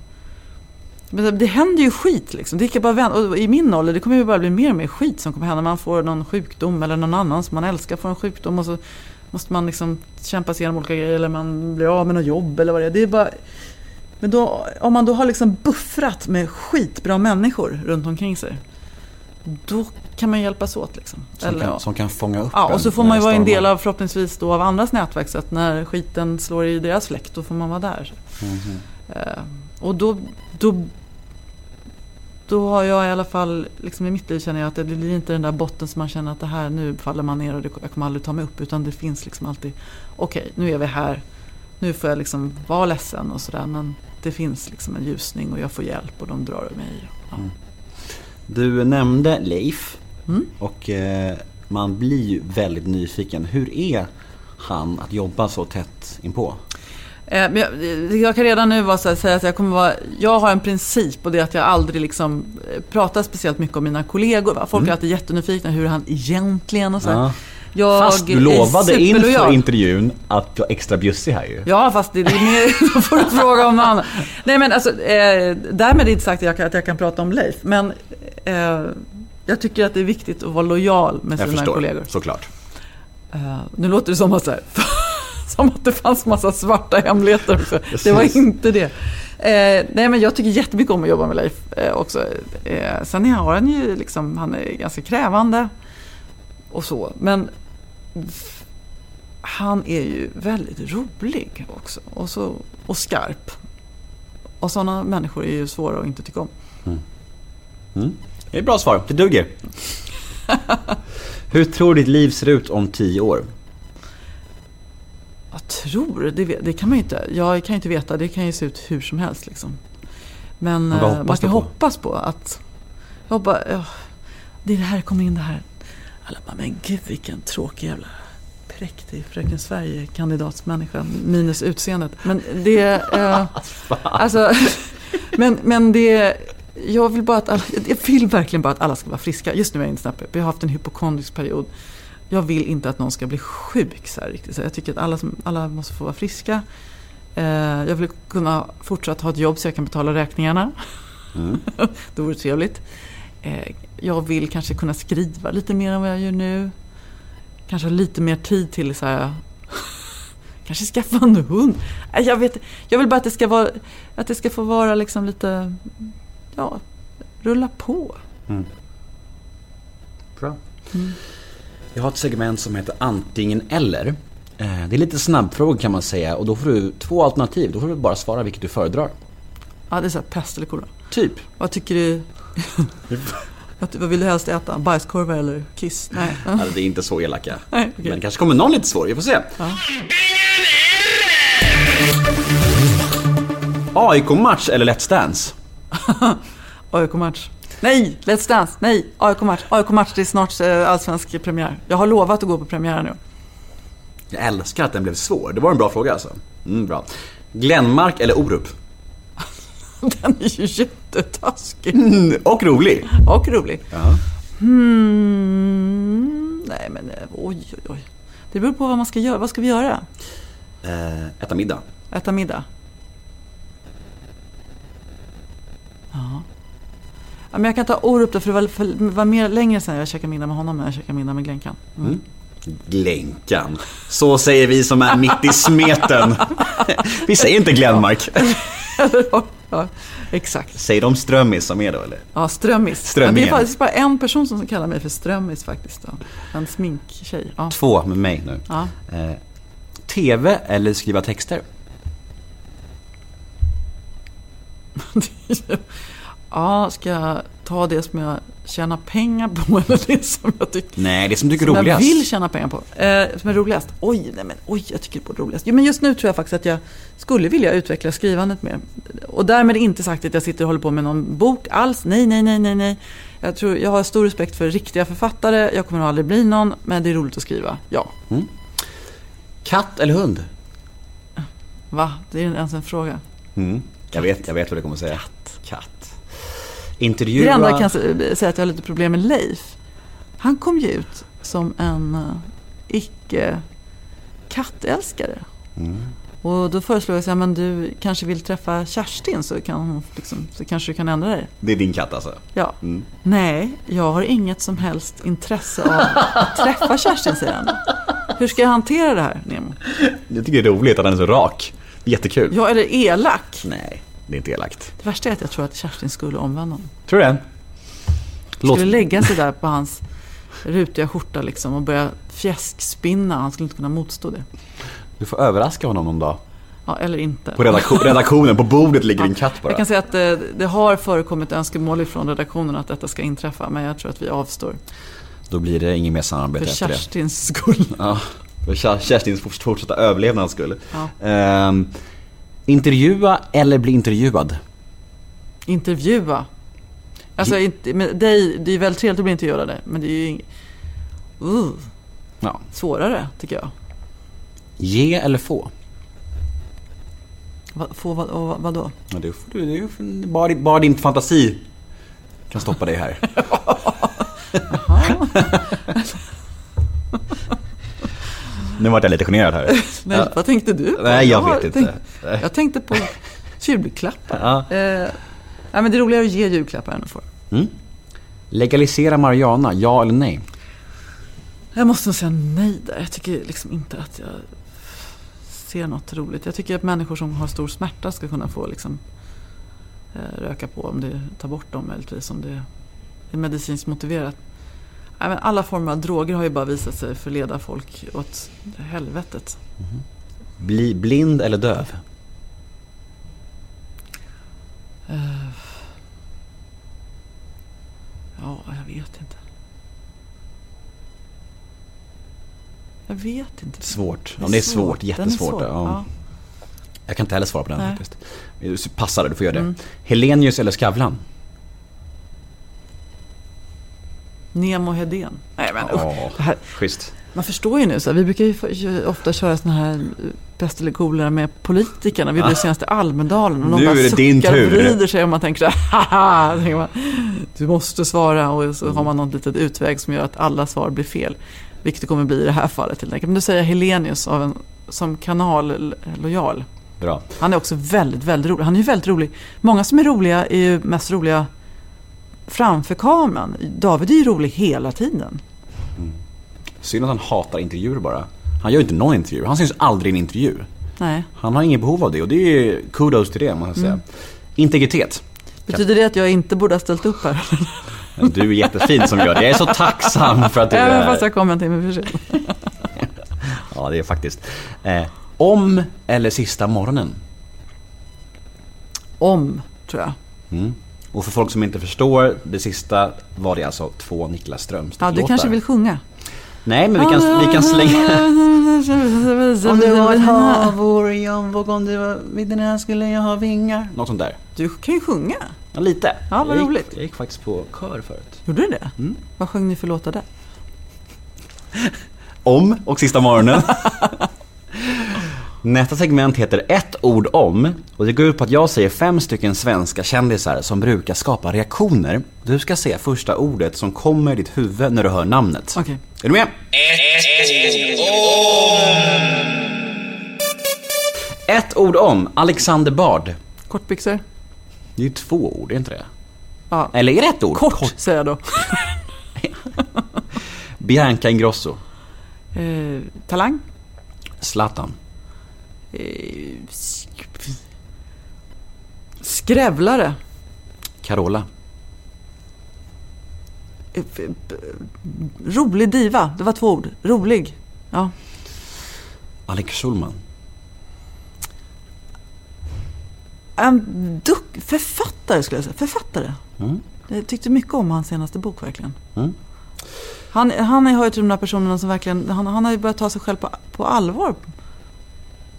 men det händer ju skit liksom. Det kan bara vända. Och I min ålder det kommer ju bara bli mer och mer skit som kommer hända. Man får någon sjukdom eller någon annan som man älskar får en sjukdom. Och så måste man liksom kämpa sig igenom olika grejer. Eller man blir av med något jobb eller vad det är. Det är bara, men då, om man då har liksom buffrat med skitbra människor runt omkring sig. Då kan man hjälpas åt. Liksom. Som, Eller, kan, som kan fånga upp Ja, och så får man ju vara en del av förhoppningsvis då av andras nätverk. Så att när skiten slår i deras fläkt, då får man vara där. Mhm. Eh, och då, då, då har jag i alla fall, liksom i mitt liv känner jag att det blir inte den där botten som man känner att det här, nu faller man ner och det, jag kommer aldrig ta mig upp. Utan det finns liksom alltid, okej, nu är vi här. Nu får jag liksom vara ledsen och sådär. Men det finns liksom en ljusning och jag får hjälp och de drar i mig. Ja. Du nämnde Leif Mm. och eh, man blir ju väldigt nyfiken. Hur är han att jobba så tätt inpå? Eh, men jag, jag kan redan nu vara så här, säga att jag kommer vara, jag har en princip och det är att jag aldrig liksom eh, pratar speciellt mycket om mina kollegor. Folk är alltid jättenyfikna hur han egentligen och så. Ja. Jag Fast du lovade inför intervjun att du var extra bjussig här ju. Ja, fast det är mer, då får du fråga om något annat. Nej, men alltså, eh, därmed inte sagt att jag, kan, att jag kan prata om Leif. Men eh, jag tycker att det är viktigt att vara lojal med Jag sina förstår, kollegor. såklart. Eh, nu låter det som att, så här, som att det fanns massa svarta hemligheter också. Precis. Det var inte det. Eh, nej, men jag tycker jättemycket om att jobba med Leif eh, också. Eh, sen har han ju liksom, han är ganska krävande och så. Men han är ju väldigt rolig också. Och, så, och skarp. Och sådana människor är ju svåra att inte tycka om. Det är ett bra svar, det duger. Hur tror du ditt liv ser ut om tio år? Jag tror, det, det kan man ju inte. Jag kan ju inte veta, det kan ju se ut hur som helst. Liksom. Men vad eh, hoppas man kan på? hoppas på att... Jag hoppas, ja, det är det här, kommer in det här. Alla bara, men gud vilken tråkig jävla präktig Fröken Sverige-kandidatsmänniska. Minus utseendet. Men det... Eh, alltså, men, men det... Jag vill bara att alla, jag vill verkligen bara att alla ska vara friska. Just nu är jag inte snabb. Jag har haft en hypokondrisk period. Jag vill inte att någon ska bli sjuk så här riktigt. Så jag tycker att alla, som, alla måste få vara friska. Eh, jag vill kunna fortsatt ha ett jobb så jag kan betala räkningarna. det vore trevligt. Eh, jag vill kanske kunna skriva lite mer än vad jag gör nu. Kanske ha lite mer tid till så här. kanske skaffa en hund. Nej, Jag, vet, jag vill bara att det ska vara, att det ska få vara liksom lite, ja, rulla på. Bra. Jag har ett segment som heter antingen eller. Eh, Det är lite snabbfrågor kan man säga och då får du två alternativ. Då får du bara svara vilket du föredrar. Ja, det är så här pest eller kolera. Typ. Vad tycker du? vad, vill du helst äta? Bajskorvar eller kiss? Nej. Alltså, det är inte så elaka. Nej, okej. Men det kanske kommer någon lite svår, vi får se. AIK-match eller Let's Dance? AIK-match. Nej, Let's Dance. Nej, AIK-match. AIK-match, det är snart eh, allsvensk premiär. Jag har lovat att gå på premiären nu. Jag älskar att den blev svår. Det var en bra fråga alltså. Mm, bra. Glenmark eller Orup? Den är ju jättetaskig. Mm, och rolig. Och rolig. Ja. Hmm, nej, men eh, oj, oj, oj. Det beror på vad man ska göra. Vad ska vi göra? Eh, äta middag. Äta middag? Ja. Ja men jag kan ta Orup då, för det var, för, det var mer längre sedan jag käkade middag med honom än jag käkade middag med Glenkan. Mm. Glänkan. Så säger vi som är mitt i smeten. vi säger inte Glenmark. ja, exakt. Säger de Strömmis som är då eller? Ja, Strömmis. Ja, det Strömmingen. är faktiskt bara en person som kallar mig för Strömmis faktiskt. Då. En sminktjej. Ja. Två med mig nu. Ja. Eh, TV eller skriva texter? ja, ska jag ta det som jag tjänar pengar på eller det som jag tycker Nej, det som du tycker som är jag roligast. vill tjäna pengar på. Eh, som är roligast? Oj, nej men oj, jag tycker det är roligast. Jo, men just nu tror jag faktiskt att jag skulle vilja utveckla skrivandet mer. Och därmed inte sagt att jag sitter och håller på med någon bok alls. Nej, nej, nej, nej, nej. Jag, tror, jag har stor respekt för riktiga författare. Jag kommer nog aldrig bli någon, men det är roligt att skriva. Ja. Katt eller hund? Va? Det är ens en fråga. Mm. Jag, vet, jag vet vad du kommer säga. Katt. Katt. Det Intervjua... enda jag kan sä- säga att jag har lite problem med Leif. Han kom ju ut som en uh, icke kattälskare. Mm. Och då föreslår jag så här, men du kanske vill träffa Kerstin så, kan hon liksom, så kanske du kan ändra dig. Det är din katt alltså? Ja. Mm. Nej, jag har inget som helst intresse av att träffa Kerstin, säger han. Hur ska jag hantera det här, Nemo? Jag tycker det är roligt att han är så rak. Jättekul. Jag eller elak? Nej, det är inte elakt. Det värsta är att jag tror att Kerstin skulle omvända honom. Tror du det? Låt... Skulle lägga sig där på hans rutiga skjorta liksom och börja fjäskspinna. Han skulle inte kunna motstå det. Du får överraska honom någon dag. Ja, eller inte. På redaktion, redaktionen, på bordet ligger en katt bara. Jag kan säga att det, det har förekommit önskemål från redaktionen att detta ska inträffa. Men jag tror att vi avstår. Då blir det inget mer För samarbete efter det. Kerstins skull. Ja, för Ker- Kerstins fortsatta överlevnads skull. Ja. Ehm, intervjua eller bli intervjuad? Intervjua. Alltså, inte, med dig, det är väldigt trevligt att bli intervjuad dig. Men det är ju ing- uh, Ja. svårare, tycker jag. Ge eller få? Va, få vad, vad, vadå? Ja, det får du, det ju- bara, bara din fantasi kan stoppa dig här. nu vart jag lite generad här. Nej, Ja. Vad tänkte du på? Nej, jag har vet inte. tänkt- jag tänkte på julklappar. Ja. Eh, nej, men det är roligare att ge julklappar än att få. Legalisera marijuana, ja eller nej? Jag måste nog säga nej där. Jag tycker liksom inte att jag ser något roligt. Jag tycker att människor som har stor smärta ska kunna få liksom, eh, röka på om det tar bort dem möjligtvis. Om det är medicinskt motiverat. Alla former av droger har ju bara visat sig förleda folk åt helvetet. Bli blind eller döv? Eh, ja, jag vet inte. Jag vet inte. Svårt. Ja, det är svårt. Är Jättesvårt. svår. Ja. Jag kan inte heller svara på den Nej. faktiskt. Passa dig, du får göra det. Mm. Helenius eller Skavlan? Nemo Hedén. Nej men Det här, schysst. man förstår ju nu, så här, vi brukar ju ofta köra såna här eh, pest eller kolera med politikerna. Vi gjorde det senast i Almedalen och de Nu bara är det din suckar och tur. vrider sig och man tänker så här, haha! Tänker man, du måste svara och så har man något litet utväg som gör att alla svar blir fel. Vilket det kommer bli i det här fallet helt enkelt. Men du säger Helenius av en, som kanallojal. Bra. Han är också väldigt, väldigt rolig. Han är ju väldigt rolig. Många som är roliga är ju mest roliga framför kameran. David är ju rolig hela tiden. Synd att han hatar intervjuer bara. Han gör ju inte någon intervju. Han syns aldrig i en intervju. Nej. Han har inget behov av det och det är kudos till det, jag säga. Mm. Integritet. Betyder det att jag inte borde ha ställt upp här? Du är jättefin som gör det. Jag är så tacksam för att du är Även här. fast jag kom en timme för sent. Ja, det är faktiskt. Eh, om eller sista morgonen? Om, tror jag. Mm. Och för folk som inte förstår, det sista var det alltså två Niklas Strömstedt Ja, du kanske vill sjunga? Nej, men vi kan, vi kan slänga... Om det var ett havor i omvåg, om det var vidderna skulle jag ha vingar. Något sånt där. Du kan ju sjunga. Ja, lite. Ja, vad jag gick, roligt. Jag gick faktiskt på kör förut. Gjorde du det? Mm. Vad sjöng ni för låtar där? Om och sista morgonen. Nästa segment heter ett ord om och det går ut på att jag säger fem stycken svenska kändisar som brukar skapa reaktioner. Du ska säga första ordet som kommer i ditt huvud när du hör namnet. Okej. Är du med? Ett ord om Alexander Bard. Kortbyxor? Det är ju två ord, är inte det? Ja. Eller är det ett ord? Kort, säger jag då. Bianca Ingrosso. Eh, talang? Zlatan. Eh, sk- skrävlare? Carola. Eh, b- rolig diva? Det var två ord. Rolig. Ja. Alex Schulman. En duck, författare skulle jag säga. Författare. Mm. Jag tyckte mycket om hans senaste bok verkligen. Mm. Han, han hör ju till de där personerna som verkligen, han, han har ju börjat ta sig själv på, på allvar.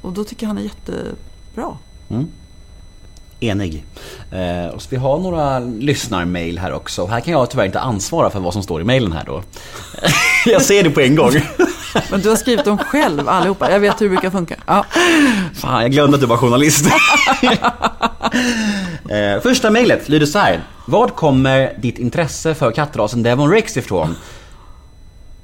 Och då tycker jag han är jättebra. Mm. Enig. Eh, och så vi har några lyssnarmail här också. Här kan jag tyvärr inte ansvara för vad som står i mailen här då. jag ser det på en gång. Men du har skrivit dem själv allihopa. Jag vet hur det brukar funka. Ja. Fan, jag glömde att du var journalist. eh, första mejlet lyder så här. Vad kommer ditt intresse för kattrasen Devon Rex ifrån?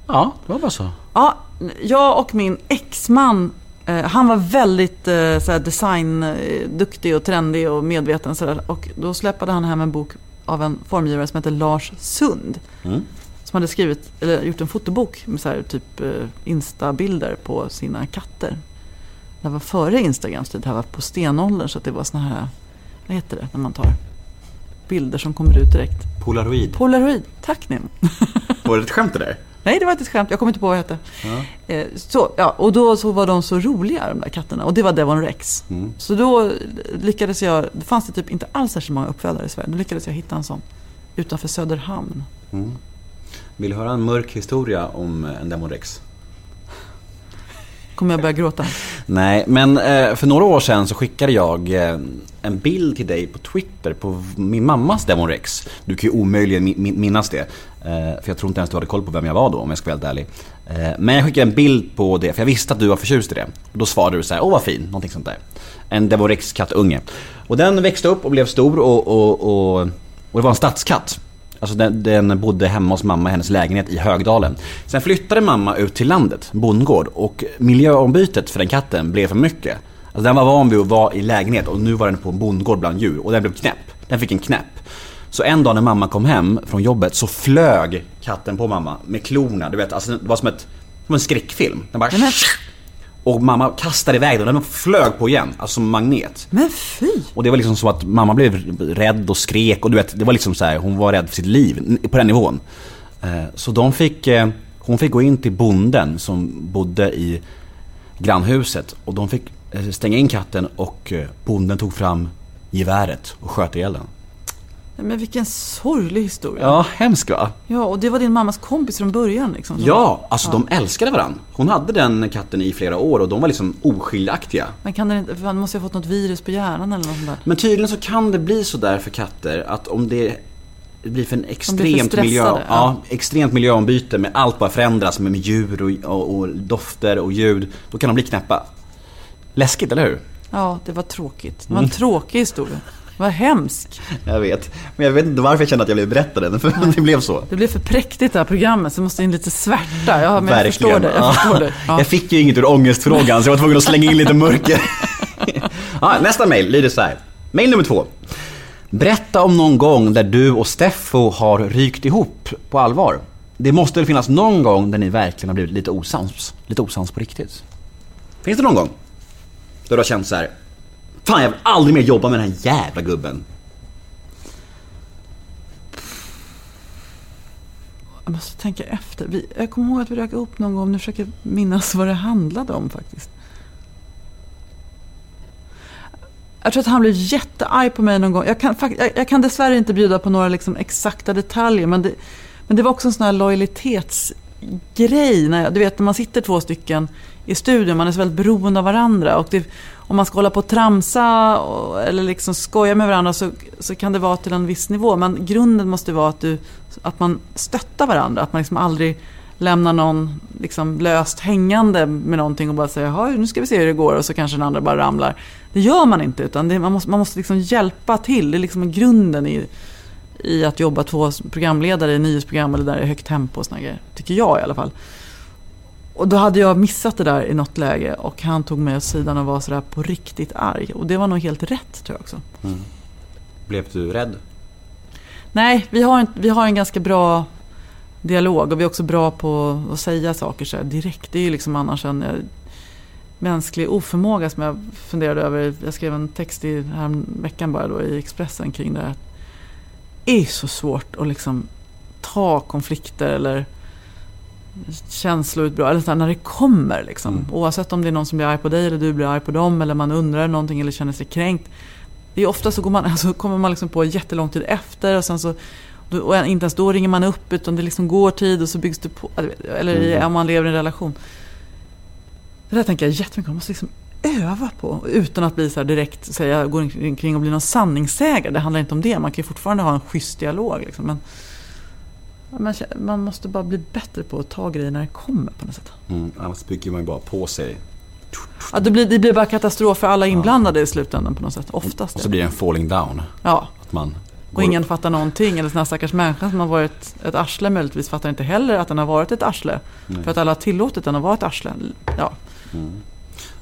Ja, det var bara så. Ja, jag och min exman, han var väldigt eh, designduktig och trendig och medveten. Sådär. Och då släppade han hem en bok av en formgivare som heter Lars Sund. Mm. Som hade skrivit, eller gjort en fotobok med såhär, typ eh, instabilder på sina katter. Det var före Instagrams tid, det här var på stenåldern. Så det var såna här, vad heter det, när man tar bilder som kommer ut direkt. Polaroid. Polaroid, tack Nemo. Var det ett skämt det där? Nej, det var inte ett skämt. Jag kommer inte på vad det hette. Eh, så, ja, och då så var de så roliga, de där katterna. Och det var Devon Rex. Mm. Så då lyckades jag, det fanns det typ inte alls särskilt många uppfödare i Sverige. Då lyckades jag hitta en sån utanför Söderhamn. Vill du höra en mörk historia om en Devon Rex? Kommer jag börja gråta? Nej, men eh, för några år sedan så skickade jag eh, en bild till dig på Twitter på min mammas Demon Rex. Du kan ju omöjligen minnas det. Eh, för jag tror inte ens du hade koll på vem jag var då om jag ska vara helt ärlig. Men jag skickade en bild på det för jag visste att du var förtjust i det. Och då svarade du så här, åh vad fin, någonting sånt där. En Demon Rex kattunge. Och den växte upp och blev stor och, och, och, och det var en stadskatt. Alltså den, den bodde hemma hos mamma i hennes lägenhet i Högdalen. Sen flyttade mamma ut till landet, bondgård, och miljöombytet för den katten blev för mycket. Alltså den var van vid att vara i lägenhet och nu var den på en bondgård bland djur och den blev knäpp. Den fick en knäpp. Så en dag när mamma kom hem från jobbet så flög katten på mamma med klorna. Du vet, alltså det var som, ett, som en skräckfilm. Den bara... Nej, men- och mamma kastade iväg den och den flög på igen, alltså som magnet. Men fy! Och det var liksom så att mamma blev rädd och skrek och du vet, det var liksom så här, hon var rädd för sitt liv på den nivån. Eh, Så de fick, eh, hon fick gå in till bonden som bodde i grannhuset och de fick eh, stänga in katten och bonden tog fram geväret och sköt ihjäl den. Men vilken sorglig historia. Ja, hemskt va? Ja, och det var din mammas kompis från början liksom. som- Ja, alltså de älskade varandra. Hon hade den katten i flera år och de var liksom oskiljaktiga. Men kan den inte, för han måste ha fått något virus på hjärnan eller något sånt där. Men tydligen så kan det bli så där för katter att om det blir för en för extremt stressade, miljö, ja. ja, extremt miljöombyte med allt bara förändras med, djur och, och, och dofter och ljud. Då kan de bli knäppa. Läskigt, eller hur? Ja, det var tråkigt. Det var en tråkig historia. Var hemskt. Jag vet. Men jag vet inte varför jag kände att jag blev berätta den, för det blev så. Det blev för präktigt det här programmet så måste in lite svärta. Ja, men jag förstår det. Jag Ja. förstår det. Ja. Jag fick ju inget ur ångestfrågan så jag var tvungen att slänga in lite mörker. ja, nästa mejl lyder så här. Mejl nummer två. Berätta om någon gång där du och Steffo har rykt ihop på allvar. Det måste väl finnas någon gång där ni verkligen har blivit lite osams. Lite osams på riktigt. Finns det någon gång? Då du har känt så här. Fan jag vill aldrig mer jobba med den här jävla gubben. Jag måste tänka efter. Vi, jag kommer ihåg att vi rök upp någon gång. Nu försöker jag minnas vad det handlade om faktiskt. Jag tror att han blev jättearg på mig någon gång. Jag kan, jag, jag kan dessvärre inte bjuda på några liksom exakta detaljer. Men det, men det var också en sån här lojalitetsgrej. När jag, du vet när man sitter två stycken i studion. Man är så väldigt beroende av varandra. Och det, om man ska hålla på och tramsa och, eller liksom skoja med varandra så, så kan det vara till en viss nivå. Men grunden måste vara att, du, att man stöttar varandra. Att man liksom aldrig lämnar någon liksom löst hängande med någonting och bara säger nu ska vi se hur det går och så kanske den andra bara ramlar. Det gör man inte utan det, man måste, man måste liksom hjälpa till. Det är liksom grunden i, i att jobba två programledare i nyhetsprogram eller där det är högt tempo och såna grejer. Tycker jag i alla fall. Och då hade jag missat det där i något läge och han tog mig åt sidan och var sådär på riktigt arg. Och det var nog helt rätt tror jag också. Blev du rädd? Nej, vi har en, vi har en ganska bra dialog och vi är också bra på att säga saker så här direkt. Det är ju liksom annars en eh, mänsklig oförmåga som jag funderade över. Jag skrev en text i här veckan bara då i Expressen kring det här. Det är så svårt att liksom ta konflikter eller känsloutbrott, eller så här, när det kommer liksom. Oavsett om det är någon som blir arg på dig eller du blir arg på dem eller man undrar någonting eller känner sig kränkt. Det är ofta så går man, alltså, kommer man liksom på jättelång tid efter och sen så och inte ens då ringer man upp utan det liksom går tid och så byggs det på. Eller i- om man lever i en relation. Det där tänker jag jättemycket på. Man måste liksom öva på. Utan att bli så direkt säga, gå omkring och bli någon sanningssägare. Det handlar inte om det. Man kan ju fortfarande ha en schysst dialog. Liksom. Men Man, man måste bara bli bättre på att ta grejer när det kommer på något sätt. Mm, annars bygger man ju bara på sig. Ja, det, blir, det blir bara katastrof för alla inblandade i slutändan på något sätt. Oftast. Och så blir det en falling down. Ja, Att man och ingen fattar någonting. Eller sån här stackars människa som har varit ett arsle möjligtvis fattar inte heller att den har varit ett arsle. För att alla har tillåtit den att vara ett arsle. Ja.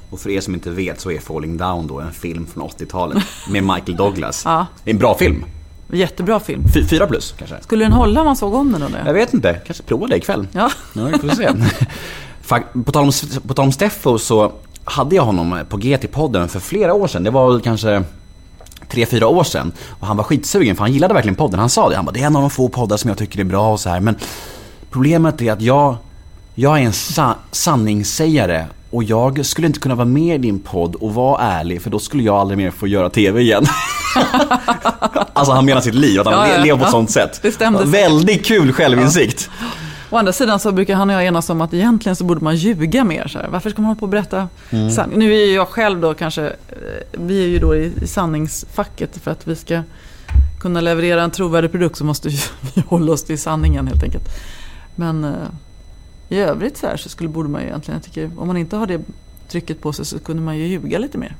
Och för er som inte vet så är Falling Down då en film från 80-talet med Michael Douglas. Ja. En bra film. Jättebra film. Fy- Fyra plus kanske. Skulle den hålla om man såg om den då? Jag vet inte, kanske prova det ikväll. Ja. Ja, vi får se. På, tal om, på tal om Steffo så hade jag honom på GT-podden för flera år sedan. Det var väl kanske tre, fyra år sedan. Och han var skitsugen för han gillade verkligen podden. Han sa det. Han bara, det är en av de få poddar som jag tycker är bra och så här. Men problemet är att jag, jag är en sa- sanningssägare. Och jag skulle inte kunna vara med i din podd och vara ärlig för då skulle jag aldrig mer få göra TV igen. alltså han menar sitt liv, att han Ja, ja, lever på ett ja. sånt sätt. Det stämde. Väldigt kul självinsikt. Å andra sidan så brukar han och jag enas om att egentligen så borde man ljuga mer. Så här. Varför ska man hålla på och berätta Mm. sanning? Nu är ju jag själv då kanske, eh, vi är ju då i, i sanningsfacket för att vi ska kunna leverera en trovärdig produkt så måste vi hålla oss till sanningen helt enkelt. Men eh, i övrigt så här så skulle, borde man ju egentligen, jag tycker, om man inte har det trycket på sig så kunde man ju ljuga lite mer.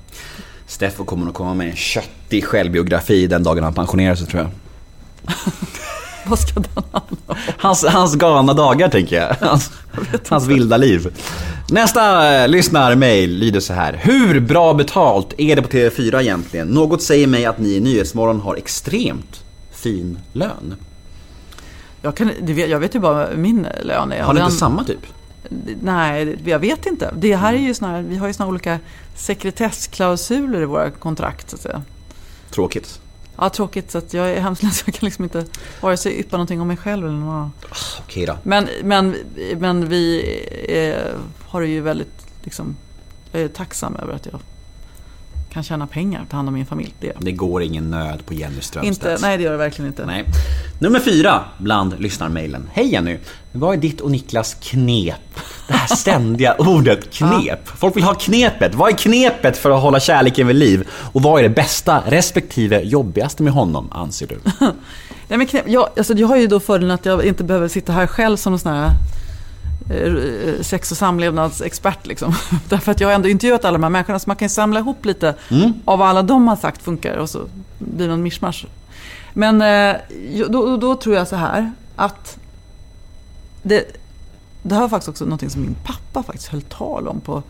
Steffo kommer nog komma med en köttig självbiografi den dagen han pensionerar sig tror jag. Vad ska den handla om? Hans, hans galna dagar tänker jag. Hans, hans vilda liv. Nästa eh, lyssnarmail lyder så här. Hur bra betalt är det på TV4 egentligen? Något säger mig att ni i Nyhetsmorgon har extremt fin lön. Jag, kan, vet, jag vet ju bara min lön är. Har ni inte samma typ? Nej, jag vet inte. Det här är ju såna här, vi har ju såna olika sekretessklausuler i våra kontrakt. Så att säga. Tråkigt. Ja, tråkigt. Så att jag är hemskt ledsen. Jag kan liksom inte vare sig yppa någonting om mig själv eller någon annan. Okej då. Men, men, men vi eh, har det ju väldigt, liksom, jag är tacksam över att jag kan tjäna pengar, ta hand om min familj. Det. Det går ingen nöd på Jenny Strömstedt. Inte, nej, det gör det verkligen inte. Nej. Nummer fyra bland lyssnarmailen. Hej Jenny! Vad är ditt och Niklas knep? Det här ständiga ordet knep. Folk vill ha knepet. Vad är knepet för att hålla kärleken vid liv? Och vad är det bästa respektive jobbigaste med honom, anser du? Nej, men knä, jag, alltså, jag har ju då fördelen att jag inte behöver sitta här själv som en sån här sex och samlevnadsexpert. Liksom. Därför att jag har ändå intervjuat alla de här människorna så man kan samla ihop lite av vad alla de har sagt funkar och så blir det en mischmasch. Men eh, då, då tror jag så här att det, det här var faktiskt också något som min pappa faktiskt höll tal om på,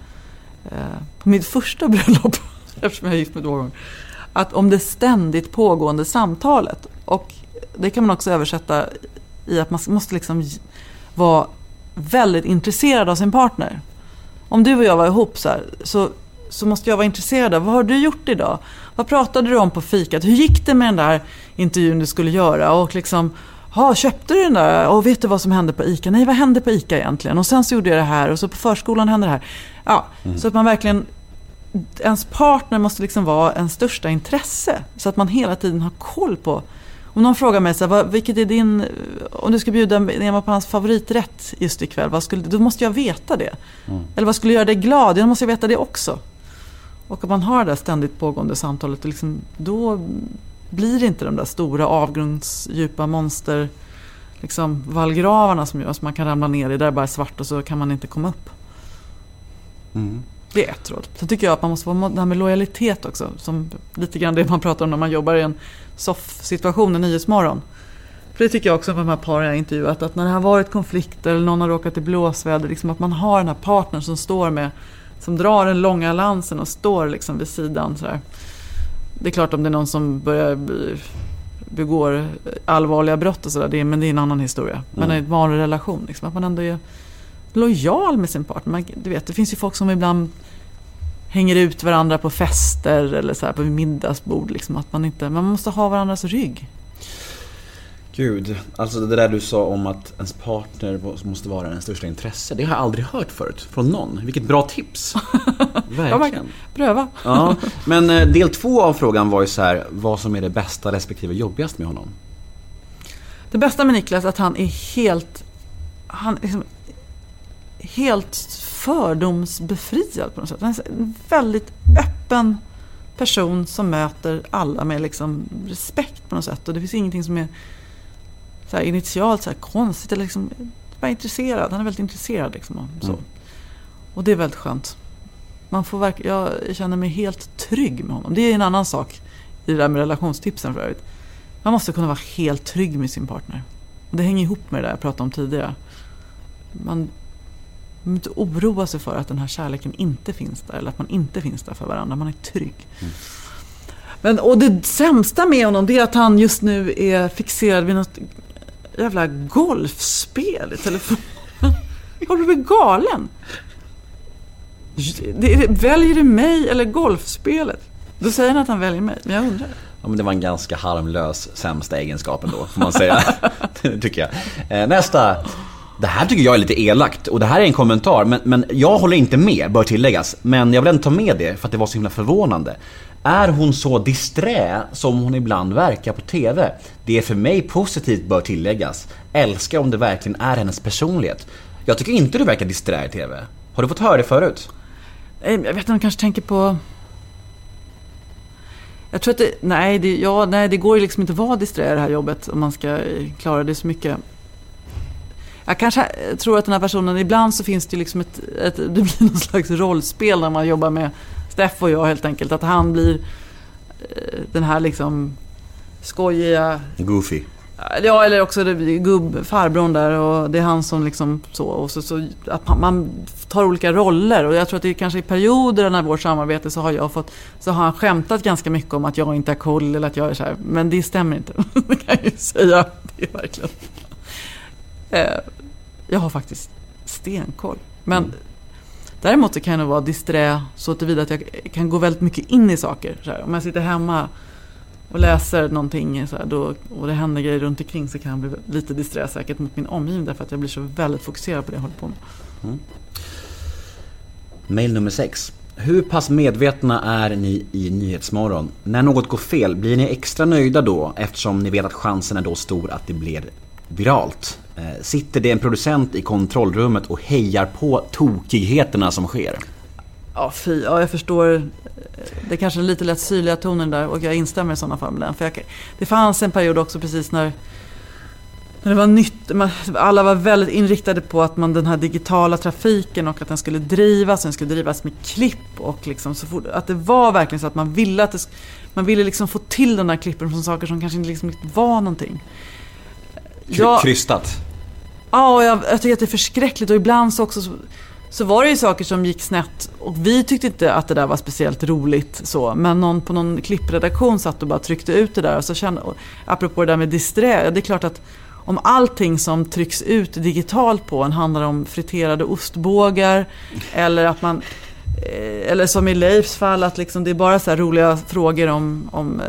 eh, på mitt första bröllop. Eftersom jag är gift med två gånger. Att om det ständigt pågående samtalet. Och det kan man också översätta i att man måste liksom vara väldigt intresserad av sin partner. Om du och jag var ihop så här, så, så måste jag vara intresserad av vad har du gjort idag? Vad pratade du om på fikat? Hur gick det med den där intervjun du skulle göra? Och liksom, ha, köpte du den där? Och vet du vad som hände på ICA? Nej, vad hände på ICA egentligen? Och sen så gjorde jag det här och så på förskolan hände det här. Ja, Så att man verkligen ens partner måste liksom vara ens största intresse. Så att man hela tiden har koll på. Om någon frågar mig så här, vad, vilket är din, om du ska bjuda Nema på hans favoriträtt just ikväll, vad skulle, då måste jag veta det. Eller vad skulle göra dig glad? Då måste jag veta det också. Och om man har det där ständigt pågående samtalet, liksom, då blir det inte de där stora avgrundsdjupa monster liksom, vallgravarna som gör så man kan ramla ner i. Där är bara svart och så kan man inte komma upp. Det är ett råd. Sen tycker jag att man måste vara det här med lojalitet också. Som lite grann det man pratar om när man jobbar i en soff-situation, en nyhetsmorgon. För det tycker jag också med de här paren jag intervjuat. Att när det har varit konflikter eller någon har råkat i blåsväder. Liksom att man har den här partnern som står med, som drar den långa lansen och står liksom vid sidan. Sådär. Det är klart om det är någon som börjar bli, begår allvarliga brott och sådär. Men det är en annan historia. Men i en vanlig relation. Liksom, att man ändå är lojal med sin partner. Man, du vet, det finns ju folk som ibland hänger ut varandra på fester eller så här på middagsbord. Liksom, att man, inte, man måste ha varandras rygg. Gud, alltså det där du sa om att ens partner måste vara ens största intresse. Det har jag aldrig hört förut från någon. Vilket bra tips. Verkligen. Pröva. Ja, men eh, del två av frågan var ju så här, vad som är det bästa respektive jobbigast med honom. Det bästa med Niklas är att han är helt, han är liksom helt fördomsbefriad på något sätt. En väldigt öppen person som möter alla med liksom respekt på något sätt. Och det finns ingenting som är så här, initialt så här, konstigt eller liksom bara intresserad. Han är väldigt intresserad liksom. Och, så. Mm. och det är väldigt skönt. Man får verk- jag känner mig helt trygg med honom. Det är en annan sak i det där med relationstipsen för övrigt. Man måste kunna vara helt trygg med sin partner. Och det hänger ihop med det där jag pratade om tidigare. Man behöver inte oroa sig för att den här kärleken inte finns där. Eller att man inte finns där för varandra. Man är trygg. Men, och det sämsta med honom det är att han just nu är fixerad vid något jävla golfspel i telefon. Har du blivit galen? Väljer du mig eller golfspelet? Då säger han att han väljer mig, men jag undrar. Ja, men det var en ganska harmlös sämsta egenskapen då, får man säga. tycker jag. Eh, nästa. Det här tycker jag är lite elakt och det här är en kommentar, men, men jag håller inte med, bör tilläggas. Men jag vill ändå ta med det för att det var så himla förvånande. Är hon så disträ som hon ibland verkar på TV? Det är för mig positivt, bör tilläggas. Älskar om det verkligen är hennes personlighet. Jag tycker inte du verkar disträ i TV. Har du fått höra det förut? Eh, jag vet inte, hon kanske tänker på... Jag tror att det... Nej, det, ja, nej, det går ju liksom inte att vara disträ i det här jobbet om man ska klara det så mycket. Jag kanske eh, tror att den här personen, ibland så finns det liksom ett, ett... Det blir någon slags rollspel när man jobbar med Steff och jag helt enkelt. Att han blir eh, den här liksom skojiga Goofy. Ja, eller också det, gubb, farbrorn där och det är han som liksom så. Och så, så att man, tar olika roller och jag tror att det kanske i perioder när vårt samarbete så har jag fått, så har han skämtat ganska mycket om att jag inte är cool eller att jag är så här. Men det stämmer inte. det kan jag ju säga. Det är verkligen. Eh, jag har faktiskt stenkoll. Men däremot så kan jag nog vara disträ så tillvida att jag kan gå väldigt mycket in i saker. Här. Om jag sitter hemma och läser någonting så här, då, och det händer grejer runt omkring så kan jag bli lite disträ säkert mot min omgivning därför att jag blir så väldigt fokuserad på det jag håller på med. Mail nummer 6. Hur pass medvetna är ni i Nyhetsmorgon? När något går fel, blir ni extra nöjda då eftersom ni vet att chansen är då stor att det blir viralt? Eh, Sitter det en producent i kontrollrummet och hejar på tokigheterna som sker? Ja, fy, ja, jag förstår. eh, Det är kanske är lite lätt syrliga tonen där och jag instämmer i sådana fall med den. För jag, det fanns en period också precis när, när det var nytt. Man, alla var väldigt inriktade på att man den här digitala trafiken och att den skulle drivas. Den skulle drivas med klipp och liksom så fort, att det var verkligen så att man ville att det, man ville liksom få till de där klippen från saker som kanske inte liksom var någonting. Ja. Krystat. Ja, och jag, jag tycker att det är förskräckligt och ibland så också så, så var det ju saker som gick snett och vi tyckte inte att det där var speciellt roligt så. Men någon på någon klippredaktion satt och bara tryckte ut det där och så kände, och apropå det där med disträ, det är klart att om allting som trycks ut digitalt på en handlar om friterade ostbågar eller att man eh, eller som i Leifs fall, att liksom det är bara så här roliga frågor om, om eh,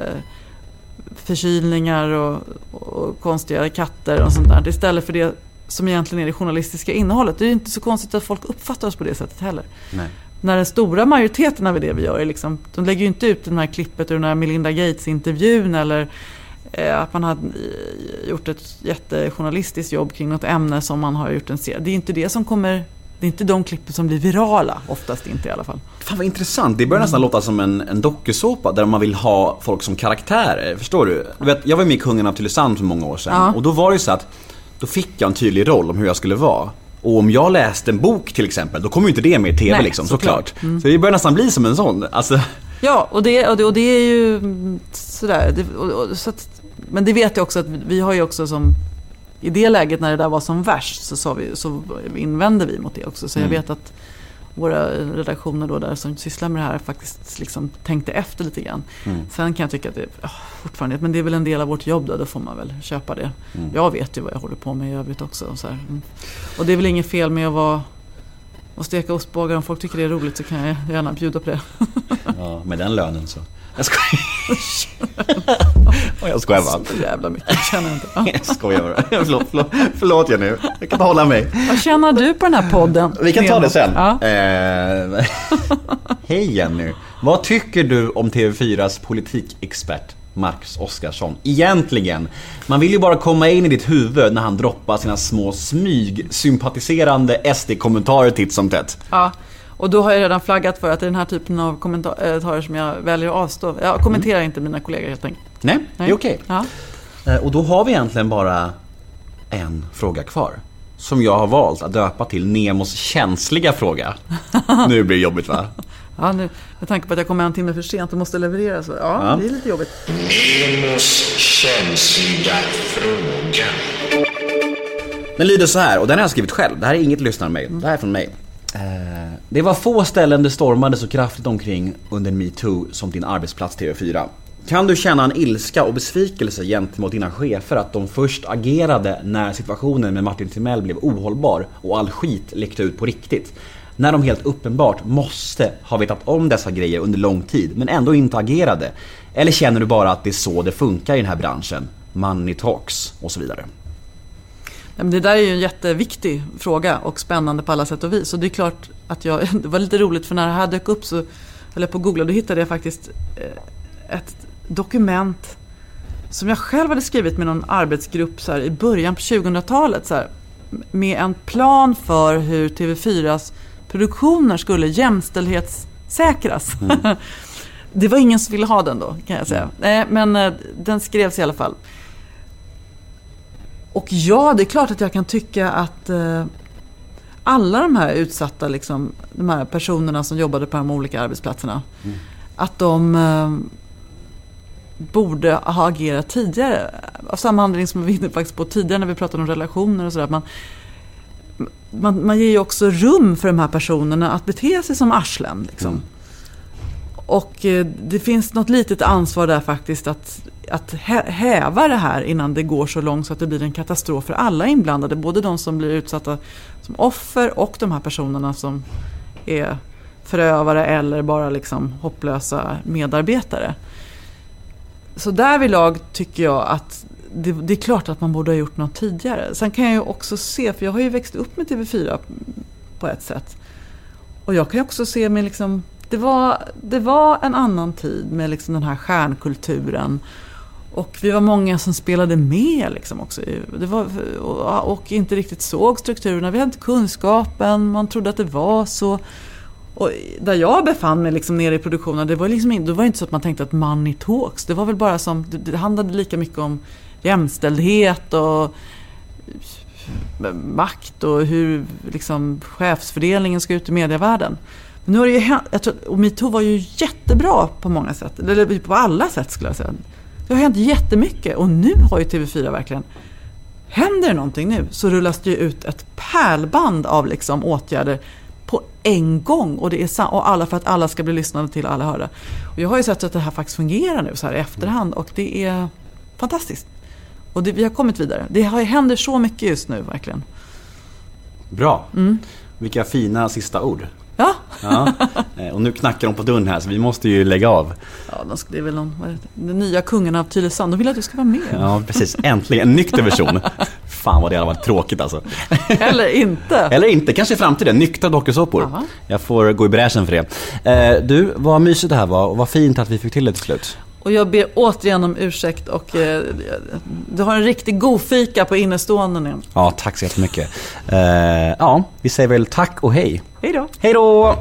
förkylningar och, och konstiga katter och sånt där. Istället för det som egentligen är det journalistiska innehållet. Det är ju inte så konstigt att folk uppfattar oss på det sättet heller. Nej. När den stora majoriteten av det vi gör är liksom, de lägger ju inte ut den här klippet ur den här Melinda Gates-intervjun eller eh, att man har gjort ett jättejournalistiskt jobb kring något ämne som man har gjort en serie. Det är inte det som kommer, det är inte de klippen som blir virala, oftast inte i alla fall. Fan vad intressant. Det börjar nästan låta som en, en dokusåpa där man vill ha folk som karaktärer. Förstår du? du vet, jag var med i Kungen av Tylösand för många år sedan. Ja. Och då var det ju så att då fick jag en tydlig roll om hur jag skulle vara. Och om jag läste en bok till exempel, då kommer ju inte det med i TV Nej, liksom, såklart. såklart. Så det börjar nästan bli som en sån. Alltså, Ja, och det, och det, och det är ju mm, sådär. Det, och, och, så att, men det vet jag också att vi, har ju också som... I det läget när det där var som värst så, sa vi, så invände vi mot det också. Så jag vet att våra redaktioner då där som sysslar med det här faktiskt liksom tänkte efter lite grann. Sen kan jag tycka att det oh, fortfarande, men det är väl en del av vårt jobb då, då får man väl köpa det. Jag vet ju vad jag håller på med i övrigt också. Och, så. Mm. och det är väl inget fel med att vara och steka ostbågar. Om folk tycker det är roligt så kan jag gärna bjuda på det. ja, med den lönen så. Jag skojar. Jag skojar bara. Så jävla mycket känner jag inte. Ja. Jag skojar bara. Förlåt, förlåt, förlåt jag nu. Jag kan inte hålla mig. Vad känner du på den här podden? Vi kan ta det sen. Ja. Eh, Hej Jenny. Vad tycker du om TV4s politikexpert Marcus Oskarsson? Egentligen, man vill ju bara komma in i ditt huvud när han droppar sina små smyg-sympatiserande SD-kommentarer titt som tätt. Ja. Och då har jag redan flaggat för att det är den här typen av kommentarer som jag väljer att avstå. Jag kommenterar inte mina kollegor helt enkelt. Nej, det är okej. Ja. Eh, Och då har vi egentligen bara en fråga kvar. Som jag har valt att döpa till Nemos känsliga fråga. Nu blir det jobbigt va? Ja, nu, med tanke på att jag kommer en timme för sent och måste leverera så ja, Ja. det är lite jobbigt. Nemos känsliga fråga. Den lyder så här, och den har jag skrivit själv. Det här är inget lyssnarmail. Det här är från mig. Det var få ställen det stormade så kraftigt omkring under metoo som din arbetsplats TV4. Kan du känna en ilska och besvikelse gentemot dina chefer att de först agerade när situationen med Martin Timell blev ohållbar och all skit läckte ut på riktigt? När de helt uppenbart måste ha vetat om dessa grejer under lång tid men ändå inte agerade? Eller känner du bara att det är så det funkar i den här branschen? Money talks och så vidare. Det där är ju en jätteviktig fråga och spännande på alla sätt och vis. Och det är klart att jag, det var lite roligt för när det här dök upp så höll jag på att googla. Då hittade jag faktiskt eh, ett dokument som jag själv hade skrivit med någon arbetsgrupp så här, i början på 2000-talet. Så här, med en plan för hur TV4s produktioner skulle jämställdhetssäkras. det var ingen som ville ha den då kan jag säga. Nej, men eh, den skrevs i alla fall. Och ja, det är klart att jag kan tycka att eh, alla de här utsatta, liksom, de här personerna som jobbade på de olika arbetsplatserna, att de eh, borde ha agerat tidigare. Av samma anledning som vi var inne på tidigare när vi pratade om relationer och sådär. Man, man, man ger ju också rum för de här personerna att bete sig som arslen. Liksom. Och eh, det finns något litet ansvar där faktiskt att, att häva det här innan det går så långt så att det blir en katastrof för alla inblandade. Både de som blir utsatta som offer och de här personerna som är förövare eller bara liksom hopplösa medarbetare. Så därvidlag tycker jag att det, det är klart att man borde ha gjort något tidigare. Sen kan jag ju också se, för jag har ju växt upp med TV4 på ett sätt. Och jag kan ju också se med liksom, det var, det var en annan tid med liksom den här stjärnkulturen. Och vi var många som spelade med liksom också. Det var, och, och inte riktigt såg strukturerna. Vi hade inte kunskapen, man trodde att det var så. Och där jag befann mig liksom nere i produktionen, det var, liksom, det var inte så att man tänkte att money talks. Det var väl bara som, det handlade lika mycket om jämställdhet och makt och hur liksom, chefsfördelningen ska ut i medievärlden. Men nu har det ju hänt, jag tror, och metoo var ju jättebra på många sätt, eller på alla sätt skulle jag säga. Det har hänt jättemycket och nu har ju TV4 verkligen Händer det någonting nu så rullas det ju ut ett pärlband av liksom åtgärder på en gång. Och, det är och alla för att alla ska bli lyssnade till och alla hörda. Och jag har ju sett att det här faktiskt fungerar nu så här i efterhand och det är fantastiskt. Och det, vi har kommit vidare. Det har, händer så mycket just nu verkligen. Bra. Vilka fina sista ord. Ja, Ja. Eh, Och nu knackar de på dörren här så vi måste ju lägga av. ja det är väl någon, vad den nya kungen av Tylösand. De vill att du ska vara med. Ja, precis. Äntligen en nykter version. Fan vad det hade varit tråkigt alltså. Eller inte. Eller inte, kanske i framtiden. Nyktra dokusåpor. Jag får gå i bräschen för det. Eh, Du, vad mysigt det här var och vad fint att vi fick till det till slut. Och jag ber återigen om ursäkt och eh, du har en riktig god fika på innestående nu. Ja, tack så jättemycket. Eh, Ja, vi säger väl tack och hej. Hej då. Hej då!